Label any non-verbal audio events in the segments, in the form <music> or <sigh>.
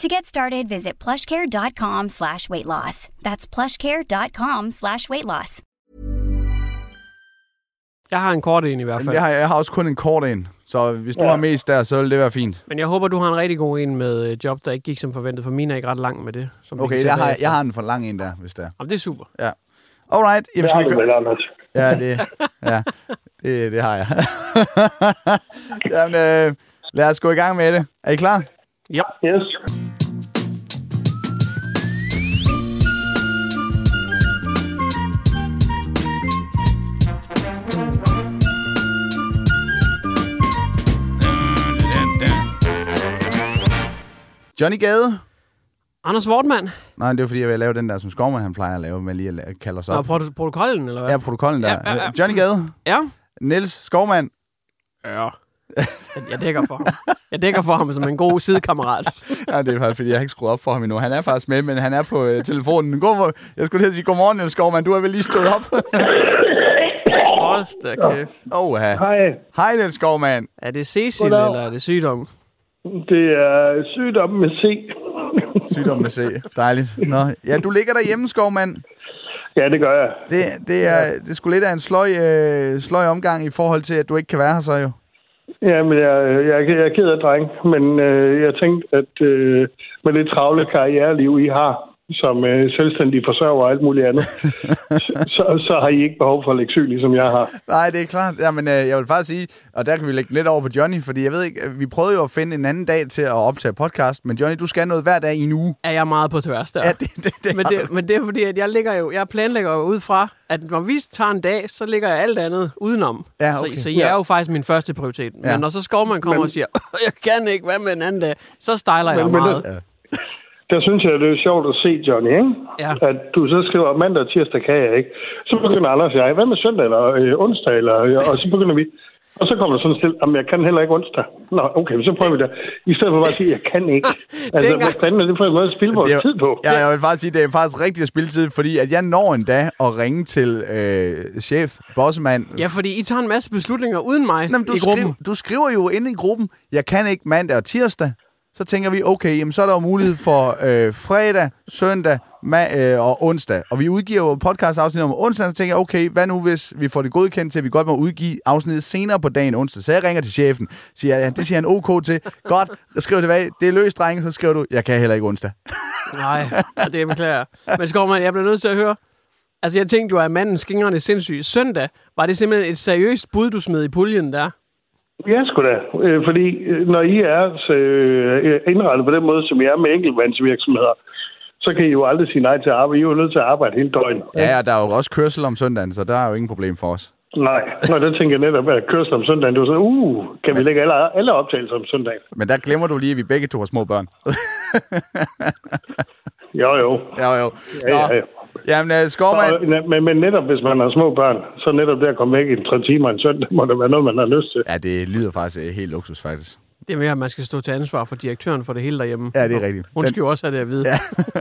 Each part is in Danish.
To get started, visit plushcare.com slash weight loss. That's plushcare.com slash weight loss. Jeg har en kort en i hvert fald. Jeg har, jeg har også kun en kort en, så hvis du Ja. har mest der, så vil det være fint. Men jeg håber, du har en rigtig god en med øh, job, der ikke gik som forventet, for min er ikke ret lang med det. Som Okay, jeg har, jeg har en for lang en der, hvis det er. Jamen, det er super. Ja. Alright, jamen, Det skal har vi du gå- vel, Anders. Ja, det, ja, det, det har jeg. <laughs> Jamen, øh, lad os gå i gang med det. Er I klar? Ja. Yes. Johnny Gade? Anders Wortmann. Nej, det er fordi, jeg vil lave den der, som Skovman han plejer at lave, med lige at kalde os Nå, op. prot- protokollen, eller hvad? Ja, protokollen der. Ja, ja, ja. Johnny Gade? Ja. Niels Skovman? Ja. <laughs> Jeg, dækker for ham. Jeg dækker for ham som en god sidekammerat. <laughs> Ja, det er faktisk, fordi jeg har ikke skruet op for ham endnu. Han er faktisk med, men han er på øh, telefonen. God, jeg skulle til at sige, godmorgen, Niels Skovman. Du er vel lige stået op? <laughs> Hold da kæft. Åh, ja. Hej. Hej, Niels Skovman. Er det Cecil, Goddag. eller er det sygdom? Det er sygdom med C. Sygdom med C. Dejligt. Nå, ja, du ligger derhjemme, Skovmand. Ja, det gør jeg. Det, det, er, det er sgu lidt af en sløj, øh, sløj omgang i forhold til, at du ikke kan være her så jo. Ja, men jeg, jeg, jeg er ked af dreng, men øh, jeg tænkte, at øh, med det travle karriereliv, I har, som øh, selvstændig forsørger og alt muligt andet, <laughs> så, så har I ikke behov for at lægge syg, ligesom jeg har. Nej, det er klart. Jamen, øh, jeg vil faktisk sige, og der kan vi lægge lidt over på Johnny, fordi jeg ved ikke, øh, vi prøvede jo at finde en anden dag til at optage podcast, men Johnny, du skal noget hver dag i en uge. Er jeg meget på tværs der? Ja, det, det, det men, det, men det er fordi, at jeg, ligger jo, jeg planlægger jo ud fra, at når vi tager en dag, så ligger jeg alt andet udenom. Ja, okay. så, så jeg er jo faktisk min første prioritet. Ja. Men når så Skovman kommer Men- og siger, <laughs> jeg kan ikke, hvad med en anden dag, så stejler jeg Men- men meget. det- Der synes jeg, det er sjovt at se, Johnny, ikke? Ja. At du så skriver, mandag og tirsdag kan jeg ikke. Så begynder Anders og jeg, hvad med søndag eller øh, onsdag? Eller, og så begynder vi. Og så kommer der sådan stille, jamen jeg kan heller ikke onsdag. Nå, okay, så prøver vi det. I stedet for bare at sige, jeg kan ikke. <laughs> Altså, Dengang- hvad fanden er det for en måde at spille vores det er, tid på? Ja, jeg vil faktisk sige, det er faktisk rigtig spilletid, fordi at jeg når en dag at ringe til øh, chef, bossmand. Ja, fordi I tager en masse beslutninger uden mig Jamen, du, i gruppen. skriver, du skriver jo inde i gruppen, jeg kan ikke mandag og tirsdag. Så tænker vi, okay, jamen, så er der jo mulighed for øh, fredag, søndag ma- øh, og onsdag. Og vi udgiver jo podcast-afsnit om onsdag, så tænker jeg, okay, hvad nu hvis vi får det godkendt til, at vi godt må udgive afsnittet senere på dagen onsdag. Så jeg ringer til chefen, siger, ja, det siger han ok til. Godt, skriv tilbage, det er løst, drenge, så skriver du, jeg kan heller ikke onsdag. Nej, det er beklager jeg. Men Skovman, jeg bliver nødt til at høre. Altså, jeg tænkte jo, at manden skingrende sindssyg. Søndag, var det simpelthen et seriøst bud, du smed i puljen der? Ja, sgu da. Øh, fordi øh, når I er så, øh, indrettet på den måde, som I er med enkeltmandsvirksomheder, så kan I jo aldrig sige nej til at arbejde. I er jo nødt til at arbejde hele døgnet. Ja, og der er jo også kørsel om søndagen, så der er jo ingen problem for os. Nej, Nå, der tænker jeg netop, at kørsel om søndagen, det var sådan, uh, kan vi lægge alle, alle optagelser om søndagen? Men der glemmer du lige, at vi begge to har små børn. Jo, jo. <laughs> ja, jo. Ja, ja, ja. Jamen, uh, Skovmand... Og, men, men netop, hvis man har små børn, så netop der at komme væk i tre timer en søndag, må det være noget, man har lyst til. Ja, det lyder faktisk øh, helt luksus, faktisk. Det er mere, at man skal stå til ansvar for direktøren for det hele derhjemme. Ja, det er rigtigt. Hun skal jo også have det at vide. Ja.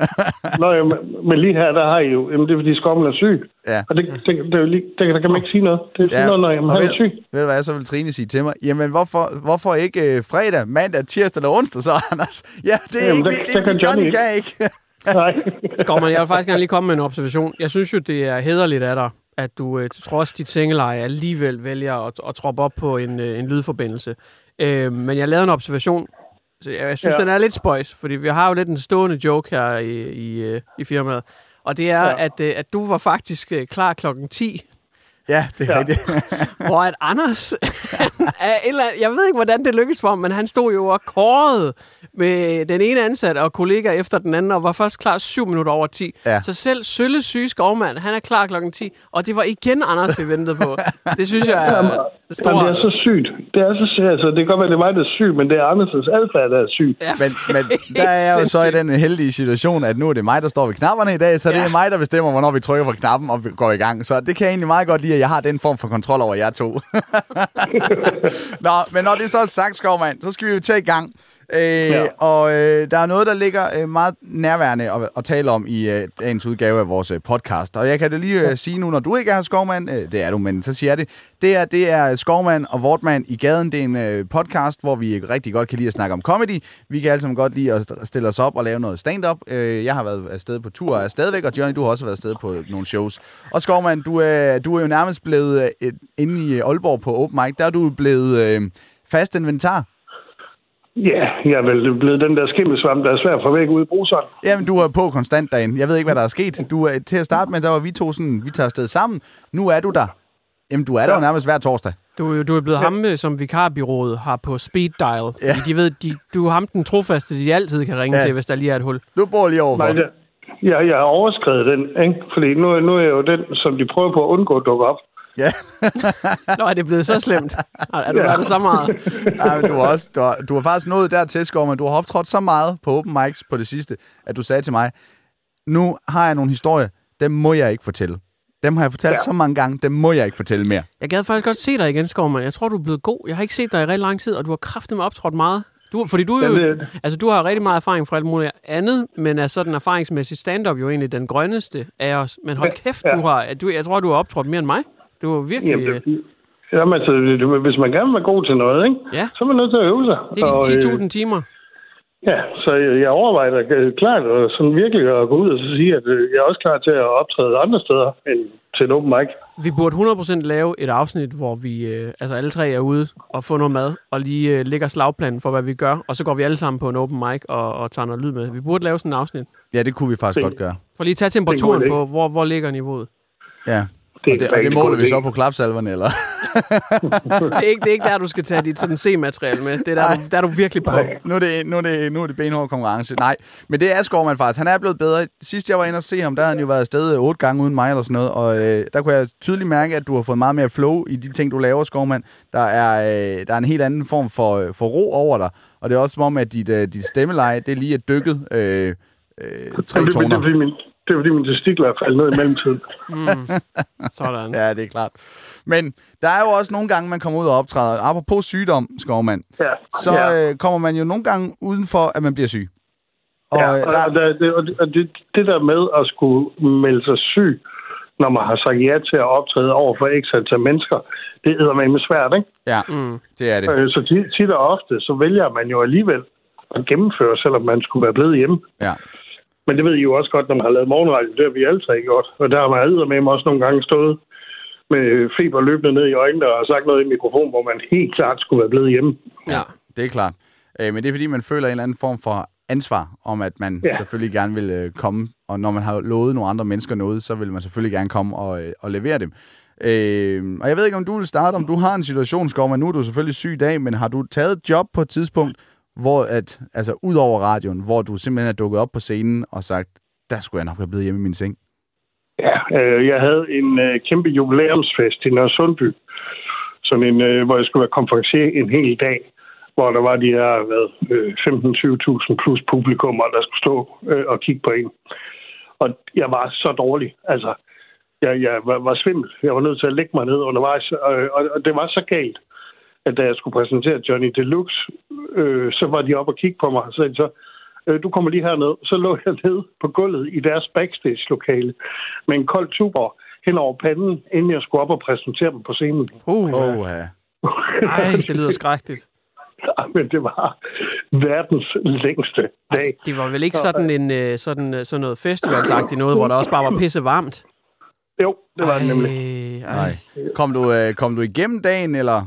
<laughs> Nå, ja, men, lige her, der har I jo... Jamen, det er, fordi skommen er syg. Ja. Og det, det, det, er jo lige, der, der kan man ikke sige noget. Det er ja. noget, når jamen, og han er ved, syg. ved du hvad, så vil Trine sige til mig? Jamen, hvorfor, hvorfor ikke øh, fredag, mandag, tirsdag eller onsdag så, <laughs> Anders? Ja, det er Jamen, ikke, der- det, der det, kan det, Johnny Johnny ikke. kan ikke. <laughs> Nej. Skovman, jeg vil faktisk gerne lige komme med en observation. Jeg synes jo, det er hederligt af dig, at du øh, trods dit sengeleje alligevel vælger at, at troppe op på en, øh, en lydforbindelse. Øh, men jeg lavede en observation. Så jeg, jeg synes, ja. Den er lidt spøjs, fordi vi har jo lidt en stående joke her i, i, øh, i firmaet. Og det er, ja. At, øh, at du var faktisk klar klokken 10, Ja, det er Ja. rigtigt. <laughs> hvor at Anders, <laughs> er eller jeg ved ikke, hvordan det lykkedes for ham, men han stod jo og kårede med den ene ansatte og kollega efter den anden, og var først klar syv minutter over 10. Ja. Så selv Sølle syge skovmand, han er klar klokken 10, og det var igen Anders, vi ventede på. Det synes jeg er Jamen, stort. Jamen, det er så sygt. Det er så sygt. Altså, det kan godt være, det er mig, der er syg, men det er Anders' adfærd, der er syg. Ja, Men, <laughs> men der er jeg jo så i den heldige situation, at nu er det mig, der står ved knapperne i dag, så ja. det er mig, der bestemmer, hvornår vi trykker på knappen og vi går i gang. Så det kan jeg egentlig meget godt lide, at jeg har den form for kontrol over jer to. <laughs> Nå, men når det så er sagt, Skovmand, så skal vi jo tage i gang. Øh, ja. Og øh, der er noget, der ligger øh, meget nærværende at, at tale om i øh, dagens udgave af vores øh, podcast. Og jeg kan da lige øh, sige nu, når du ikke er Skovmand, øh, det er du, men så siger jeg det. Det er, det er Skovmand og Vortmand i gaden. Det er en øh, podcast, hvor vi rigtig godt kan lide at snakke om comedy. Vi kan alle sammen godt lide at stille os op og lave noget stand-up. Øh, jeg har været afsted på tur og er stadigvæk, og Johnny, du har også været afsted på nogle shows. Og Skovmand, du, er, du er jo nærmest blevet øh, inde i Aalborg på Open Mic, der er du blevet øh, fast inventar. Ja, jeg er vel blevet den der skimmelsvamp, der er svær at få væk ud i bruseren. Jamen, du er på konstant dagen. Jeg ved ikke, hvad der er sket. Du er, til at starte med, der var vi to sådan, vi tager afsted sammen. Nu er du der. Jamen, du er der jo nærmest hver torsdag. Du, er du er blevet ham, øh, som vikarbyrået har på speed dial. Ja. De ved, de, du er ham den trofaste, de altid kan ringe Ja. ja. til, hvis der lige er et hul. Du bor lige overfor. Nej, det, jeg, jeg har overskrevet den, ikke? Fordi nu, nu er jeg jo den, som de prøver på at undgå at dukke op. Ja. <laughs> Nå, er det blevet så slemt? Er du Ja. det så meget? Ej, men du, har også, du, har, du har faktisk nået dertil, Skov, men du har optrådt så meget på Open Mics på det sidste, at du sagde til mig, nu har jeg nogle historier, dem må jeg ikke fortælle. Dem har jeg fortalt ja. Så mange gange, dem må jeg ikke fortælle mere. Jeg gad faktisk godt se dig igen, Skovman. Jeg tror, du er blevet god. Jeg har ikke set dig i rigtig lang tid, og du har kraftigt med optrådt meget. Du, fordi du, er jo, altså, du har rigtig meget erfaring fra alt muligt andet, men er sådan erfaringsmæssigt stand-up jo egentlig den grønneste af os. Men hold kæft, ja. du har, du, jeg tror, du har optrådt mere end mig. Du er virkelig... Jamen, øh, det, jamen altså, det- hvis man gerne vil være god til noget, ikke? Ja. så er man nødt til at øve sig. det er de øh, 10.000 timer. Ja, så jeg, overvejer da øh, klart og sådan virkelig at gå ud og så sige, at øh, jeg er også klar til at optræde andre steder end til en open mic. Vi burde 100% lave et afsnit, hvor vi øh, altså alle tre er ude og får noget mad, og lige øh, lægger slagplanen for, hvad vi gør, og så går vi alle sammen på en open mic og, og tager noget lyd med. Vi burde lave sådan en afsnit. Ja, det kunne vi faktisk Det- godt gøre. For lige at tage temperaturen Det er en på, hvor, hvor ligger niveauet. Ja. Det er og det, og det måler vi så på klapsalverne, eller? <laughs> Det er ikke, det er ikke der, du skal tage dit sådan C-materiale med. Det er der, du, der er du virkelig på. Nej. nu, er det, nu, er det, nu er det benhård konkurrence. Nej, men det er Skovmand faktisk. Han er blevet bedre. Sidst jeg var inde og se ham, der har han jo været afsted otte gange uden mig eller sådan noget. Og øh, der kunne jeg tydeligt mærke, at du har fået meget mere flow i de ting, du laver, Skovmand. Der er, øh, der er en helt anden form for, øh, for ro over dig. Og det er også som om, at dit, øh, dit stemmeleje, det er lige er dykket øh, øh, tre Jamen, det, det, er toner. Det er fordi min testikler er faldet ned i mellemtiden. Sådan. Ja, det er klart. Men der er jo også nogle gange, man kommer ud og optræder. Apropos sygdom, Skovmand, Ja. så ja. øh, kommer man jo nogle gange udenfor, at man bliver syg. Og, ja, og, der, og, der, det, og det, og det, det der med at skulle melde sig syg, når man har sagt ja til at optræde over for x antal mennesker, det er med svært, ikke? ja, mm. det er det. Øh, Så tit, tit og ofte, så vælger man jo alligevel at gennemføre, selvom man skulle være blevet hjemme. Ja. Men det ved I jo også godt, når man har lavet morgenradio. Det har vi alle tre gjort. Og der har man med mig også nogle gange stået med feber løbende ned i øjnene og sagt noget i mikrofonen, hvor man helt klart skulle være blevet hjemme. Ja. Det er klart. Øh, men det er fordi, man føler en eller anden form for ansvar om, at man ja. Selvfølgelig gerne vil øh, komme. Og når man har lovet nogle andre mennesker noget, så vil man selvfølgelig gerne komme og, øh, og levere dem. Øh, og jeg ved ikke, om du vil starte, om du har en situation, Skov, men nu er du selvfølgelig syg i dag, men har du taget et job på et tidspunkt, hvor at, altså ud over radioen, hvor du simpelthen er dukket op på scenen og sagt, der skulle jeg nok have blevet hjemme i min seng. Ja, øh, jeg havde en øh, kæmpe jubilæumsfest i Nørre Sundby. Sådan en, øh, hvor jeg skulle være konferencier en hel dag. Hvor der var de her øh, 15-20.000 plus publikummer, der skulle stå øh, og kigge på en. Og jeg var så dårlig. Altså, jeg, jeg var, var svimmel. Jeg var nødt til at lægge mig ned undervejs. Og, og, og det var så galt, at da jeg skulle præsentere Johnny Deluxe, øh, så var de oppe og kigge på mig, og så sagde de så, øh, du kommer lige herned. Så lå jeg nede på gulvet i deres backstage-lokale med en kold tuber hen over panden, inden jeg skulle op og præsentere dem på scenen. Uh, Oh, ja. Ej, det lyder skrækkeligt. <laughs> Men det var verdens længste dag. Det var vel ikke sådan, en, øh, sådan, øh, sådan noget festivalsagtigt noget, hvor der også bare var pisse varmt? Jo, det var det nemlig. Ej, Nej. Kom du, kom du igennem dagen, eller?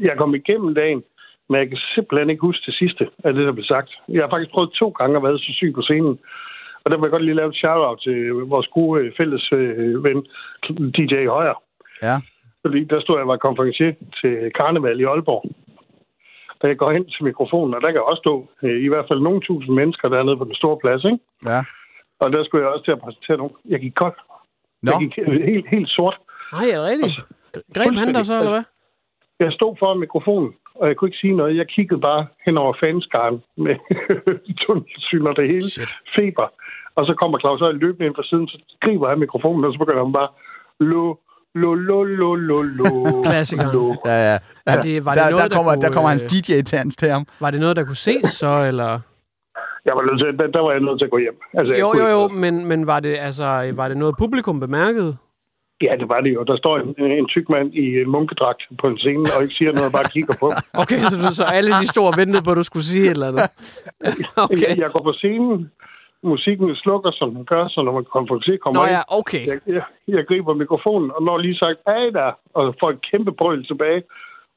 Jeg kom igennem dagen, men jeg kan simpelthen ikke huske det sidste af det, der blev sagt. Jeg har faktisk prøvet to gange at være så syg på scenen. Og der vil jeg godt lige lave et shout-out til vores gode øh, fælles øh, ven, DJ Højer. Ja. Fordi der stod jeg og var konferencier til karneval i Aalborg. Og jeg går hen til mikrofonen, og der kan også stå øh, i hvert fald nogle tusind mennesker dernede på den store plads, ikke? Ja. Og der skulle jeg også til at præsentere nogen. Jeg gik kold. Nå, Jeg gik helt, helt sort. Nej, er det rigtigt? Greb han der så, eller hvad? Jeg stod foran mikrofonen, og jeg kunne ikke sige noget. Jeg kiggede bare hen over fanskaren med <laughs> tunnelsyn og det hele. Shit. Feber. Og så kommer Claus Høj løbende ind fra siden, så griber han mikrofonen, og så begynder han bare... Lo, lo, lo, lo, lo, lo. <laughs> Klassikeren. lo. ja, ja. Er det- var det der, noget, der, der kommer, kunne, der kommer hans øh, DJ-tans til ham. Var det noget, der kunne ses så, eller? Jeg var nødt til, der, der var jeg nødt til at gå hjem. Altså, Jo, jo, jo, men, men var, det, altså, var det noget, publikum bemærkede? Ja, det var det jo. Der står en, en tyk mand i en munkedragt på en scene, og ikke siger noget, bare kigger på. <laughs> Okay, så, du, så alle de store ventede på, at du skulle sige et eller andet. <laughs> Okay. Jeg, jeg går på scenen, musikken slukker, som den gør, så når man konferencier kommer Nå ind, ja, okay. jeg, jeg, jeg griber mikrofonen, og når lige sagt, hey der, og får et kæmpe brøl tilbage,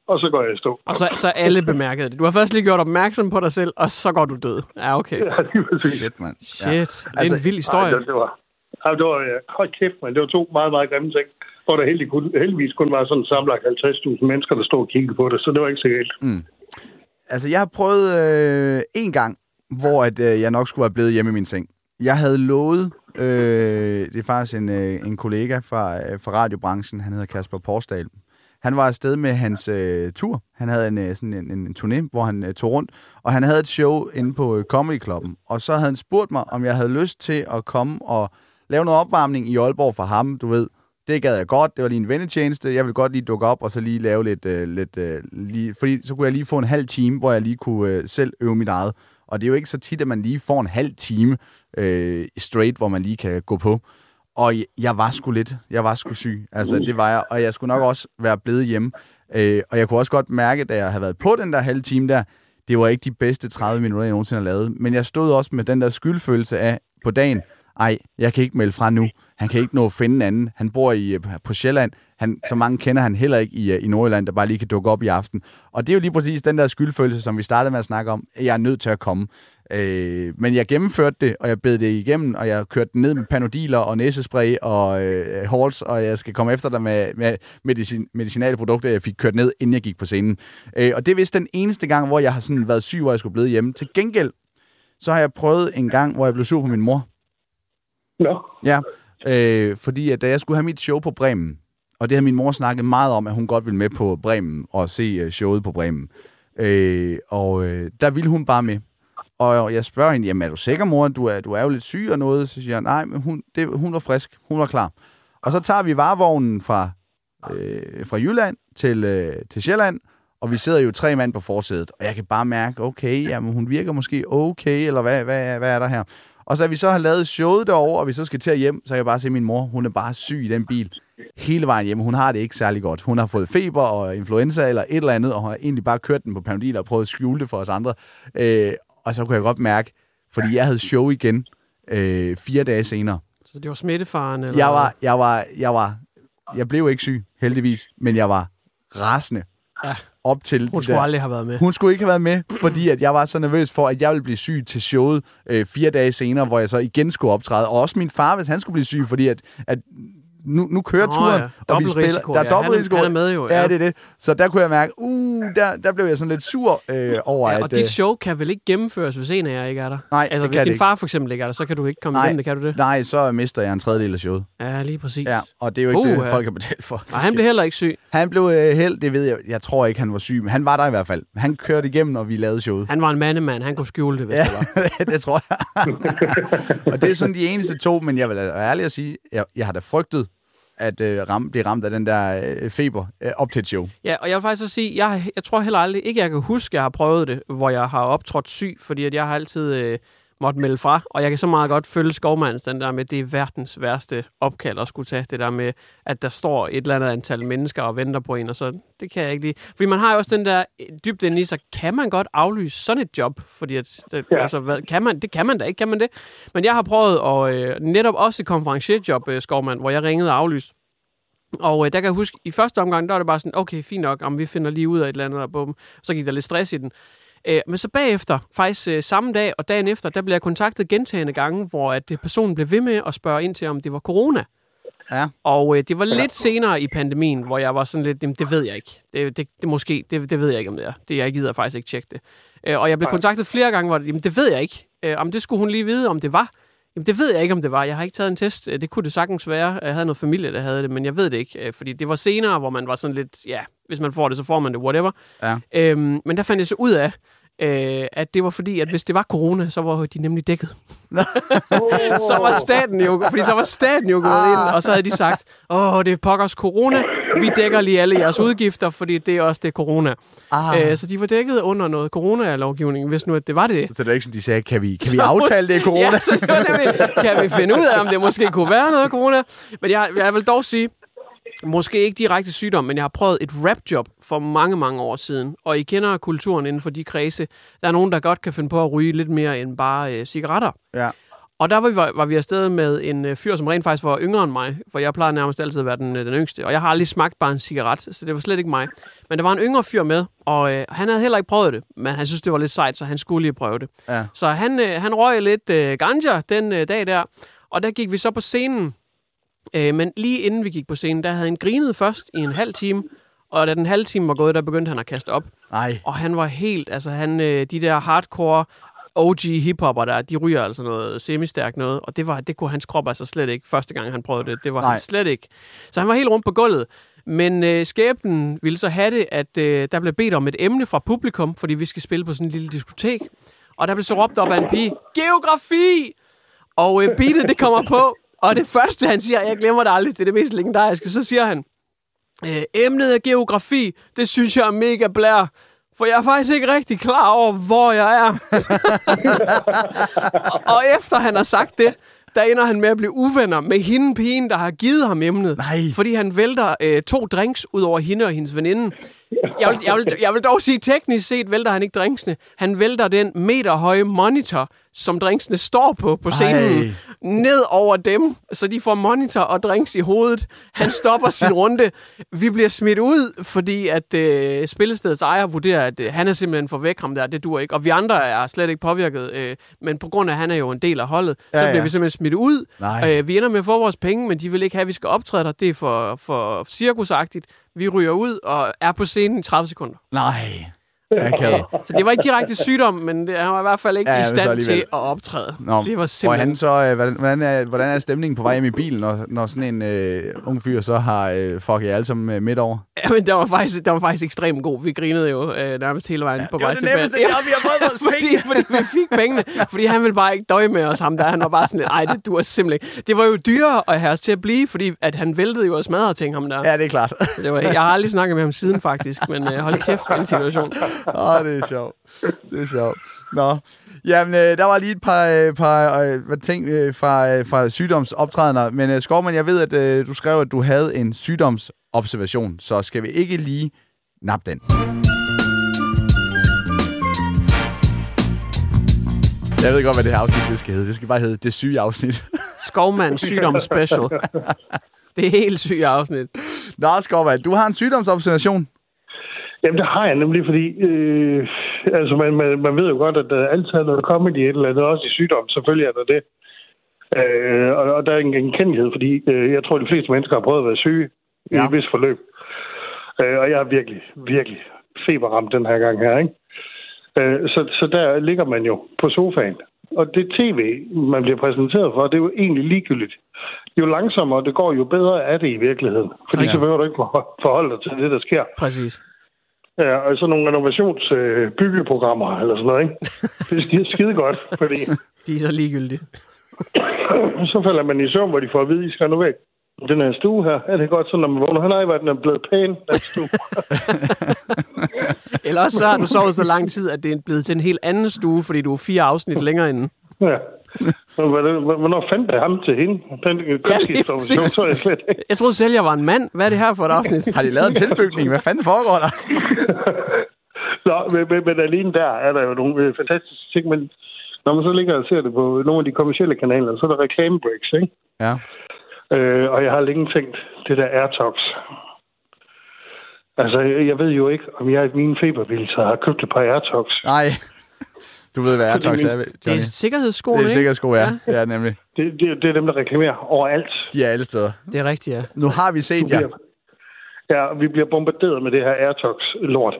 og så går jeg i stå. Og så, så alle bemærkede det. Du har først lige gjort opmærksom på dig selv, og så går du død. Ja, okay. Ja, lige præcis. Shit, mand. Shit, det er Altså, en vild historie. Ej, det, det var, det var, ja, hold kæft, men det var to meget, meget grimme ting. Hvor der heldig, kun, heldigvis kun var sådan samlet 50.000 mennesker, der stod og kiggede på det, så det var ikke så galt. Mm. Altså, jeg har prøvet øh, en gang, hvor at, øh, jeg nok skulle være blevet hjemme i min seng. Jeg havde lovet, øh, det er faktisk en, øh, en kollega fra, øh, fra radiobranchen, han hedder Kasper Porsdal. Han var afsted med hans øh, tur. Han havde en, øh, sådan en, en, en turné, hvor han øh, tog rundt, og han havde et show inde på øh, Comedy Clubben. Og så havde han spurgt mig, om jeg havde lyst til at komme og lave noget opvarmning i Aalborg for ham, du ved. Det gad jeg godt. Det var lige en vennetjeneste. Jeg ville godt lige dukke op og så lige lave lidt... Øh, lidt øh, lige, fordi så kunne jeg lige få en halv time, hvor jeg lige kunne øh, selv øve mit eget. Og det er jo ikke så tit, at man lige får en halv time øh, straight, hvor man lige kan gå på. Og jeg, jeg var sgu lidt. Jeg var sgu syg. Altså, det var jeg. Og jeg skulle nok også være blevet hjemme. Øh, og jeg kunne også godt mærke, da jeg havde været på den der halve time der, det var ikke de bedste 30 minutter, jeg nogensinde har lavet. Men jeg stod også med den der skyldfølelse af på dagen, ej, jeg kan ikke melde fra nu. Han kan ikke nå at finde en anden. Han bor i, øh, på Sjælland. Han, så mange kender han heller ikke i, øh, i Nordjylland, der bare lige kan dukke op i aften. Og det er jo lige præcis den der skyldfølelse, som vi startede med at snakke om. Jeg er nødt til at komme. Øh, men jeg gennemførte det, og jeg bed det igennem, og jeg kørte ned med panodiler og næsespray og øh, halls, og jeg skal komme efter dig med, med medicin, medicinale produkter, jeg fik kørt ned, inden jeg gik på scenen. Øh, og det er vist den eneste gang, hvor jeg har sådan været syg, hvor jeg skulle blive hjemme. Til gengæld, så har jeg prøvet en gang, hvor jeg blev sur på min mor. Nå, Ja, øh, fordi at da jeg skulle have mit show på Bremen, og det har min mor snakket meget om, at hun godt ville med på Bremen og se øh, showet på Bremen. Øh, og øh, der ville hun bare med. Og jeg spørger hende, jamen er du sikker, mor? Du er, du er jo lidt syg og noget. Så siger jeg, nej, men hun, det, hun var frisk. Hun var klar. Og så tager vi varevognen fra, øh, fra Jylland til, øh, til Sjælland, og vi sidder jo tre mand på forsædet. Og jeg kan bare mærke, okay, jamen hun virker måske okay, eller hvad, hvad, hvad er der her? Og så vi så har lavet showet derovre, og vi så skal til at hjem, så kan jeg bare se, at min mor, hun er bare syg i den bil hele vejen hjem. Hun har det ikke særlig godt. Hun har fået feber og influenza eller et eller andet, og hun har egentlig bare kørt den på Panodil og prøvet at skjule det for os andre. Øh, og så kunne jeg godt mærke, fordi jeg havde show igen øh, fire dage senere. Så det var smittefaren? Eller? Jeg var, jeg var, jeg var, jeg blev ikke syg, heldigvis, men jeg var rasende Ja. op til Hun skulle der. aldrig have været med. Hun skulle ikke have været med, fordi at jeg var så nervøs for, at jeg ville blive syg til showet øh, fire dage senere, hvor jeg så igen skulle optræde. Og også min far, hvis han skulle blive syg, fordi at, at nu, nu kører Nå turen, ja, og vi spiller. risiko, Der er ja. dobbelt Han- risiko. han er med jo, Ja, ja. det er det. Så der kunne jeg mærke, uh, der, der blev jeg sådan lidt sur øh, over, Ja, at... og dit show kan vel ikke gennemføres, hvis en af jer ikke er der? Nej, altså, hvis kan din ikke. far for eksempel ikke er der, så kan du ikke komme Nej. igennem det, kan du det? Nej, så mister jeg en tredjedel af showet. Ja, lige præcis. Ja, og det er jo ikke Uh, det, folk har betalt for. Og han blev heller ikke syg. Han blev øh, held, det ved jeg. Jeg tror ikke, han var syg, men han var der i hvert fald. Han kørte igennem, og vi lavede showet. Han var en mandemand, han kunne skjule det, hvis Ja, det var. <laughs> det tror jeg. <laughs> og det er sådan de eneste to, men jeg vil være ærlig at sige, jeg, jeg har da frygtet, at øh, ram, blive ramt af den der øh, feber øh, op til et show. Ja, og jeg vil faktisk også sige, jeg, jeg tror heller aldrig, ikke jeg kan huske, at jeg har prøvet det, hvor jeg har optrådt syg, fordi at jeg har altid øh, måtte melde fra, og jeg kan så meget godt følge Skovmands, den der med, det er verdens værste opkald at skulle tage, det der med, at der står et eller andet antal mennesker og venter på en, og så, det kan jeg ikke lide. Fordi man har jo også den der dybde inde i sig, kan man godt aflyse sådan et job? Fordi at, det, ja. altså, hvad, kan man, det kan man da ikke, kan man det? Men jeg har prøvet, og øh, netop også et konferencierjob, øh, Skovmand, hvor jeg ringede og aflyste. Og øh, der kan jeg huske, i første omgang, der var det bare sådan, okay, fint nok, om vi finder lige ud af et eller andet, og bum, så gik der lidt stress i den. Øh, men så bagefter, faktisk øh, samme dag og dagen efter, der blev jeg kontaktet gentagende gange, hvor at øh, personen blev ved med at spørge ind til, om det var corona. Ja. Og øh, det var lidt senere i pandemien, hvor jeg var sådan lidt, jamen, det ved jeg ikke. Det, det, det måske, det, det ved jeg ikke, om det er. Det, jeg gider faktisk ikke tjekke det. Øh, og jeg blev kontaktet flere gange, hvor det, jamen, det ved jeg ikke. Øh, om det skulle hun lige vide, om det var. Jamen, det ved jeg ikke, om det var. Jeg har ikke taget en test. Øh, det kunne det sagtens være. Jeg havde noget familie, der havde det, men jeg ved det ikke. Øh, fordi det var senere, hvor man var sådan lidt, ja, hvis man får det, så får man det, whatever. Ja. Øhm, men der fandt jeg så ud af, øh, at det var fordi, at hvis det var corona, så var de nemlig dækket. <laughs> så var staten jo, fordi så var staten jo gået Ah. ind, og så havde de sagt, åh, det er pokkers corona, vi dækker lige alle jeres udgifter, fordi det er også det er corona. Ah. Øh, så de var dækket under noget corona-lovgivning, hvis nu at det var det. Så det er ikke sådan, de sagde, kan vi, kan vi <laughs> aftale det i corona? Ja, så det var nemlig, kan vi finde ud af, om det måske kunne være noget corona? Men jeg, jeg vil dog sige, måske ikke direkte sygdom, men jeg har prøvet et rapjob for mange, mange år siden. Og I kender kulturen inden for de kredse. Der er nogen, der godt kan finde på at ryge lidt mere end bare øh, cigaretter. Ja. Og der var vi, var vi afsted med en øh, fyr, som rent faktisk var yngre end mig, for jeg plejer nærmest altid at være den, øh, den yngste. Og jeg har aldrig smagt bare en cigaret, så det var slet ikke mig. Men der var en yngre fyr med, og øh, han havde heller ikke prøvet det, men han synes, det var lidt sejt, så han skulle lige prøve det. Ja. Så han, øh, han røg lidt øh, ganja den øh, dag der, og der gik vi så på scenen. Øh, men lige inden vi gik på scenen, der havde han grinet først i en halv time, og da den halve time var gået, der begyndte han at kaste op. Nej. Og han var helt, altså han, øh, de der hardcore OG hiphopper der, de ryger altså noget semistærkt noget, og det, var, det kunne hans krop altså slet ikke, første gang han prøvede det, det var Nej. han slet ikke. Så han var helt rundt på gulvet. Men øh, skæbnen ville så have det, at øh, der blev bedt om et emne fra publikum, fordi vi skal spille på sådan en lille diskotek. Og der blev så råbt op af en pige, geografi! Og øh, beatet, det kommer på, og det første, han siger, jeg glemmer det aldrig, det er det mest legendariske, så siger han, øh, emnet er geografi, det synes jeg er mega blær, for jeg er faktisk ikke rigtig klar over, hvor jeg er. og, <laughs> og efter han har sagt det, der ender han med at blive uvenner med hende pigen, der har givet ham emnet. Nej. Fordi han vælter øh, to drinks ud over hende og hendes veninde. Jeg vil, jeg, vil, jeg vil dog sige, teknisk set vælter han ikke drinksene. Han vælter den meterhøje monitor, som drinksene står på på scenen, Ej. ned over dem, så de får monitor og drinks i hovedet. Han stopper sin <laughs> runde. Vi bliver smidt ud, fordi at øh, spillestedets ejer vurderer, at øh, han er simpelthen for væk ham der, det dur ikke. Og vi andre er slet ikke påvirket, øh, men på grund af, at han er jo en del af holdet, Ja, så bliver ja. vi simpelthen smidt ud. Nej. Øh, vi ender med at få vores penge, men de vil ikke have, at vi skal optræde der. Det er for, for cirkusagtigt. Vi ryger ud og er på scenen i 30 sekunder. Nej. Okay. Så det var ikke direkte sygdom, men det, han var i hvert fald ikke Ja, ja, i stand til at optræde. Nå, det var Og simpelthen... han så, øh, hvordan, er, hvordan er stemningen på vej hjem i bilen, når, når sådan en øh, ung fyr så har øh, fucket jer alle sammen øh, midt over? Ja, men der var faktisk, der var faktisk ekstremt god. Vi grinede jo øh, nærmest hele vejen på det var vej det nemmeste job, vi har fået <laughs> vores fordi, penge. fordi vi fik pengene. Fordi han ville bare ikke døje med os, ham der. Han var bare sådan lidt, ej, det duer simpelthen ikke. Det var jo dyrere at have os til at blive, fordi at han væltede jo og smadrede ting, ham der. Ja, det er klart. Det var, jeg har aldrig snakket med ham siden, faktisk. Men øh, hold kæft, den situation. <laughs> Åh, det er sjovt. Det er sjovt. Nå. Jamen, øh, der var lige et par, øh, par øh, ting øh, fra, øh, fra sygdomsoptrædener. Men øh, Skovman, jeg ved, at øh, du skrev, at du havde en sygdomsobservation. Så skal vi ikke lige nappe den? Jeg ved godt, hvad det her afsnit det skal hedde. Det skal bare hedde Det syge afsnit. <laughs> Skovmand sygdoms special. Det er helt sygt afsnit. Nå, Skovman, du har en sygdomsobservation. Jamen, det har jeg nemlig, fordi øh, altså, man, man, man ved jo godt, at der altid er noget comedy i et eller andet, også i sygdom. Selvfølgelig er der det. Øh, og, og der er en genkendelighed, fordi øh, jeg tror, de fleste mennesker har prøvet at være syge ja. i et vist forløb. Øh, og jeg er virkelig, virkelig feberramt den her gang her, ikke? Øh, så, så der ligger man jo på sofaen. Og det tv, man bliver præsenteret for, det er jo egentlig ligegyldigt. Jo langsommere det går, jo bedre er det i virkeligheden. Fordi Ja. så behøver du ikke forholde dig til det, der sker. Præcis. Ja, og sådan nogle renovationsbyggeprogrammer øh, eller sådan noget, ikke? <laughs> Det er skide, skide godt, fordi <laughs> De er så ligegyldige. <coughs> så falder man i søvn, hvor de får at vide, at I skal væk. den her stue her. Er det godt, så når man vågner? Nej, hvor den er blevet pæn, den stue. <laughs> Eller også så har du sovet så lang tid, at det er blevet til en helt anden stue, fordi du er fire afsnit længere inde. ja. Hvornår fandt jeg ham til hende? Præcis. så jeg slet ikke. Jeg troede selv, jeg var en mand. Hvad er det her for et afsnit? Har de lavet en tilbygning? Hvad fanden foregår der? <laughs> Nå, men, men, men alene der er der jo nogle øh, fantastiske ting, men når man så ligger og ser det på nogle af de kommercielle kanaler, så er der reklamebreaks, ikke? Ja. Øh, og jeg har længe tænkt, det der AirTox. Altså, jeg jeg ved jo ikke, om jeg i mine febervilser har købt et par AirTox. Nej. Du ved, hvad min- er, Det Johnny. er sikkerhedsskoene, Det er ikke? sikkerhedssko, ja. Ja, nemlig. Det, det, det er dem, der reklamerer overalt. De er alle steder. Det er rigtigt, ja. Nu har vi set jer. Ja, og vi bliver bombarderet med det her AirTox-lort.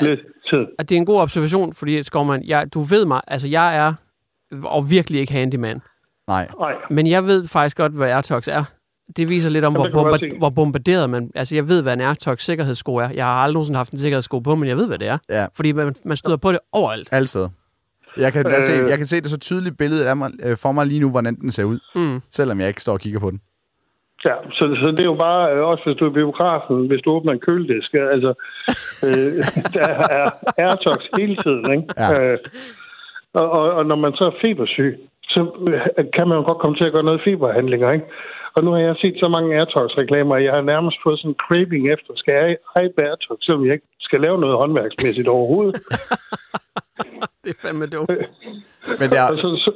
Hele tiden. At det er en god observation, fordi Skovman, jeg, du ved mig, altså jeg er og virkelig ikke handyman. Nej. Nej, Men jeg ved faktisk godt, hvad AirTox er. Det viser lidt om, Jamen, hvor, det bomba- hvor bombarderet man... Altså, jeg ved, hvad en AirTox sikkerhedssko er. Jeg har aldrig nogensinde haft en sikkerhedssko på, men jeg ved, hvad det er. Ja. Fordi man, man støder på det overalt. Steder. Jeg kan, øh... se, jeg kan se det så tydeligt billede af mig, øh, for mig lige nu, hvordan den ser ud. Mm. Selvom jeg ikke står og kigger på den. Ja, så, så det er jo bare, øh, også hvis du er biografen, hvis du åbner en køledisk, øh, altså, øh, <laughs> der er AirTox hele tiden, ikke? Ja. Øh, og, og, og når man så er febersyg, så øh, kan man jo godt komme til at gøre noget feberhandlinger, ikke? Og nu har jeg set så mange AirTox-reklamer, at jeg har nærmest fået sådan en craving efter, skal jeg have AirTox, selvom jeg ikke skal lave noget håndværksmæssigt overhovedet. <laughs> <laughs> Det er fandme dumt. Men det er, Og så, så,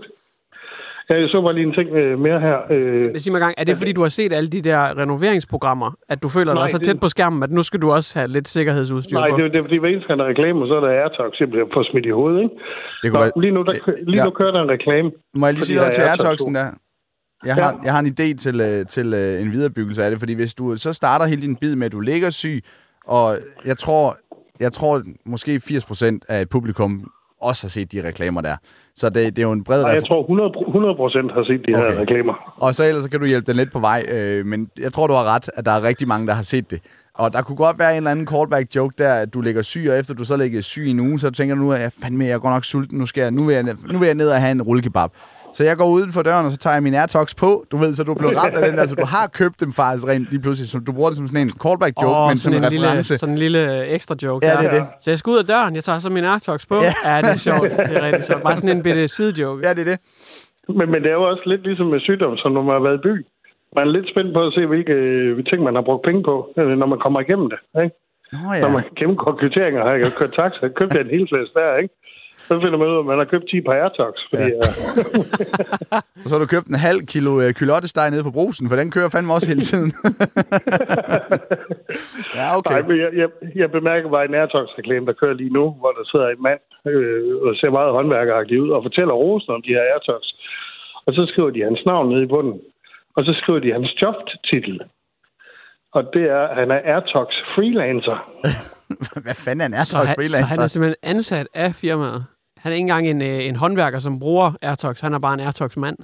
ja, jeg så bare lige en ting øh, mere her. Øh, Men sig mig gang, er det fordi, du har set alle de der renoveringsprogrammer, at du føler Nej, dig så det- tæt på skærmen, at nu skal du også have lidt sikkerhedsudstyr nej, på? det, er- det er fordi, hver eneste gang der er reklamer, så er der AirTox, jeg bliver for smidt i hovedet, ikke? det Nå, kunne være, lige nu, der, lige nu Ja. kører der en reklame. Må jeg lige sige noget til. AirToxen der? Jeg har, Ja. jeg har en idé til, øh, til øh, en viderebyggelse af det, fordi hvis du så starter hele din bid med, at du ligger syg, og jeg tror, jeg tror måske 80% af et publikum også har set de reklamer der. Så det, det er jo en bred Nej, jeg tror 100, 100 procent har set de Okay. her reklamer. Og så ellers så kan du hjælpe den lidt på vej, øh, men jeg tror, du har ret, at der er rigtig mange, der har set det. Og der kunne godt være en eller anden callback joke der, at du ligger syg, og efter du så ligger syg i en uge, så tænker du nu, at jeg fandme, jeg er godt nok sulten, nu, skal jeg, nu, vil jeg, nu vil jeg ned og have en rullekebab. Så jeg går uden for døren, og så tager jeg min AirTogs på, du ved, så du blev ramt af den der, så du har købt dem faktisk rent lige pludselig, så du bruger det som sådan en callback joke, Åh, men som en, en lille, reference. sådan en lille ekstra joke. Ja, der. det er det. Så jeg skal ud af døren, jeg tager så min AirTogs på. Ja. Ja. det er sjovt. Det er rigtig sjovt. Bare sådan en bitte sidejoke. Ja, det er det. Men, men det er jo også lidt ligesom med sygdom, som når man har været i by. Man er lidt spændt på at se, hvilke øh, ting man har brugt penge på, øh, når man kommer igennem det. Ikke? Nå Ja. Når man gennemgår kvitteringer, har jeg kørt taxa, købte jeg en hel flæs der, ikke? Så finder man ud af, at man har købt 10 par AirTogs, fordi Ja. ja. <laughs> Og så har du købt en halv kilo øh, kylottesteg nede på brusen, for den kører fandme også hele tiden. <laughs> ja, okay. Nej, men jeg, jeg, jeg bemærker bare en AirTogs-reklame, der kører lige nu, hvor der sidder en mand øh, og ser meget håndværkeragtig ud og fortæller rosen om de her AirTogs. Og så skriver de hans navn nede i bunden. Og så skriver de hans jobtitel. Og det er, at han er AirTogs freelancer. <laughs> Hvad fanden er en Så AirTogs han, så freelancer? han er simpelthen ansat af firmaet. Han er ikke engang en, øh, en håndværker, som bruger AirTogs. Han er bare en AirTogs-mand.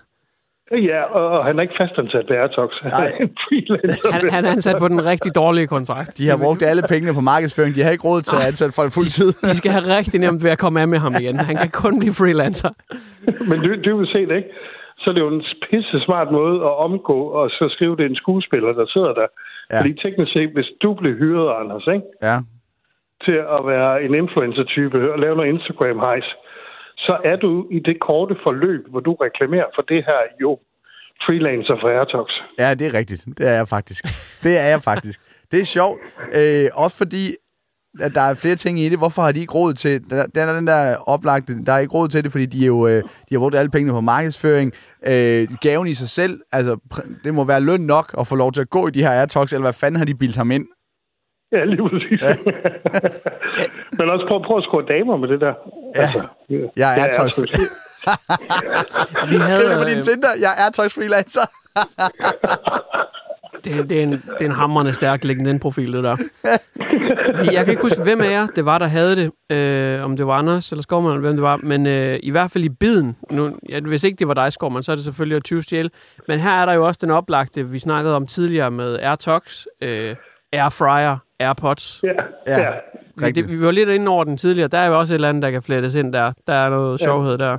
Ja, og, han er ikke fastansat ved AirTogs. Han er en freelancer. Han, han er ansat på den rigtig dårlige kontrakt. De har brugt alle pengene på markedsføring. De har ikke råd til at ansætte folk fuldtid. De skal have rigtig nemt ved at komme af med ham igen. Han kan kun blive freelancer. Men du, du vil se det, ikke? Så er det jo en pisse smart måde at omgå, og så skrive det er en skuespiller, der sidder der. Ja. Ja. Fordi teknisk set, hvis du blev hyret, Anders, ikke? Ja. til at være en influencer-type og lave noget Instagram-hejs, så er du i det korte forløb, hvor du reklamerer for det her jo freelancer for Airtox. Ja, det er rigtigt. Det er jeg faktisk. Det er jeg faktisk. Det er sjovt. Øh, også fordi, at der er flere ting i det. Hvorfor har de ikke råd til... Der, der er den der oplagte... Der er ikke råd til det, fordi de, er jo, øh, de har brugt alle pengene på markedsføring. Øh, gaven i sig selv, altså, det må være løn nok at få lov til at gå i de her Airtox, eller hvad fanden har de bildt ham ind? Ja, lige præcis. Ja. <laughs> Men også prøv, prøv at score damer med det der. Altså, Ja. Jeg er AirTogs. <laughs> sgu- Vi Skriv det på din øh, Tinder. Jeg er AirTogs freelancer. det, <laughs> det, er en, det er en hammerende stærk LinkedIn-profil, det der. Jeg kan ikke huske, hvem af jer det var, der havde det. Øh, om det var Anders eller Skovman, eller hvem det var. Men øh, i hvert fald i biden. Nu, ja, hvis ikke det var dig, Skovman, så er det selvfølgelig at 20 stjæle. Men her er der jo også den oplagte, vi snakkede om tidligere med AirTogs, øh, Airfryer, AirPods. Ja, Ja. ja. Det, vi var lidt inde over den tidligere. Der er jo også et eller andet, der kan flettes ind der. Der er noget sjovhed der.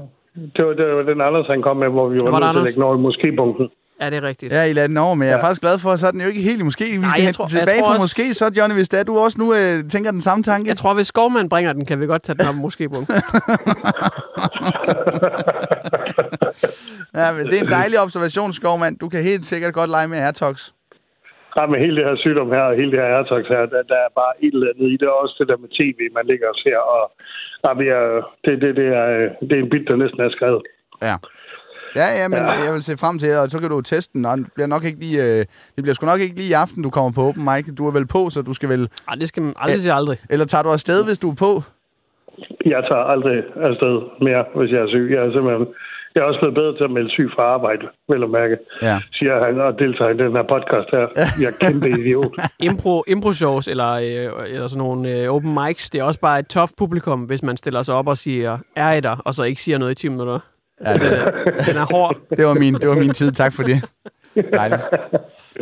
Det var, det var den Anders, han kom med, hvor vi var, var nødt til at lægge noget i moskébunken. Ja, det er rigtigt. Ja, I lader den over, men jeg er faktisk glad for, at så er den jo ikke helt i måske. Vi Nej, skal tror- tilbage fra også- måske, så Johnny, hvis det er, du også nu øh, tænker den samme tanke. Jeg tror, hvis Skovmand bringer den, kan vi godt tage den op måske på. <laughs> Ja, men det er en dejlig observation, Skovmand. Du kan helt sikkert godt lege med Airtox. Ja, med hele det her sygdom her, og hele det her Airtox her, der, der er bare et eller andet i det. Også det der med tv, man ligger og ser. Og, ja, vi er, det, det, det, er, det er en bit, der næsten er skrevet. Ja. Ja, ja, men Ja. jeg vil se frem til det, og så kan du teste den, og det bliver nok ikke lige, øh, det bliver sgu nok ikke lige i aften, du kommer på open mic. Du er vel på, så du skal vel... Ej, det skal man aldrig sige aldrig. Eller tager du afsted, hvis du er på? Jeg tager aldrig afsted mere, hvis jeg er syg. Jeg er simpelthen... Jeg er også blevet bedre til at melde syg fra arbejde, vel at mærke, Ja. siger han, og deltager i den her podcast her. Jeg er kæmpe idiot. <laughs> Impro, impro shows eller, øh, eller sådan nogle øh, open mics, det er også bare et tough publikum, hvis man stiller sig op og siger, er I der, og så ikke siger noget i 10 minutter. Ja, det, Den er hård. <laughs> det, var min, det var min tid. Tak for det. Dejligt.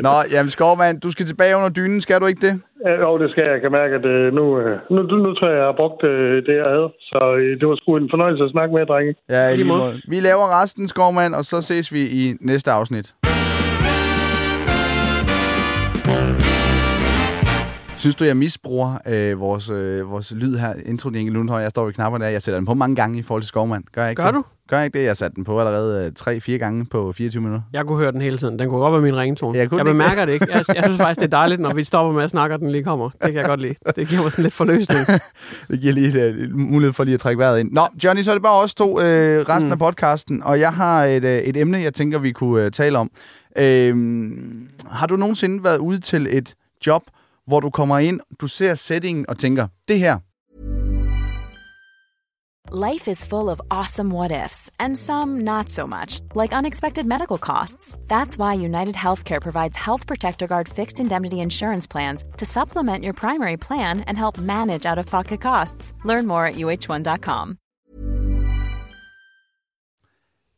Nå, jamen Skovmand, du skal tilbage under dynen, skal du ikke det? Ja, Jo, det skal jeg. Jeg kan mærke, at øh, nu, øh, nu, nu, nu tror jeg, jeg har brugt øh, det, jeg havde. Så det var sgu en fornøjelse at snakke med jer, drenge. Ja, i Lige måde. Vi laver resten, Skovmand, og så ses vi i næste afsnit. Synes du, jeg misbruger øh, vores, øh, vores lyd her, intro Inge Lundhøj? Jeg står ved knapperne der. Jeg sætter den på mange gange i forhold til Skovmand. Gør jeg ikke Gør det? du? Gør jeg ikke det? Jeg satte den på allerede øh, 3-4 gange på 24 minutter. Jeg kunne høre den hele tiden. Den kunne godt være min ringtone. Jeg Jeg, bemærker det ikke. Jeg, jeg synes faktisk, det er dejligt, når vi stopper med at snakke, og den lige kommer. Det kan jeg godt lide. Det giver mig sådan lidt forløsning. <laughs> Det giver lige øh, mulighed for lige at trække vejret ind. Nå, Johnny, så er det bare os to øh, resten mm. af podcasten, og jeg har et, øh, et emne, jeg tænker, vi kunne øh, tale om. Øh, har du nogensinde været ude til et job, hvor du kommer ind, du ser settingen og tænker, det her, Life is full of awesome what ifs, and some not so much, like unexpected medical costs. That's why United Healthcare provides Health Protector Guard fixed indemnity insurance plans to supplement your primary plan and help manage out of pocket costs. Learn more at uh1.com.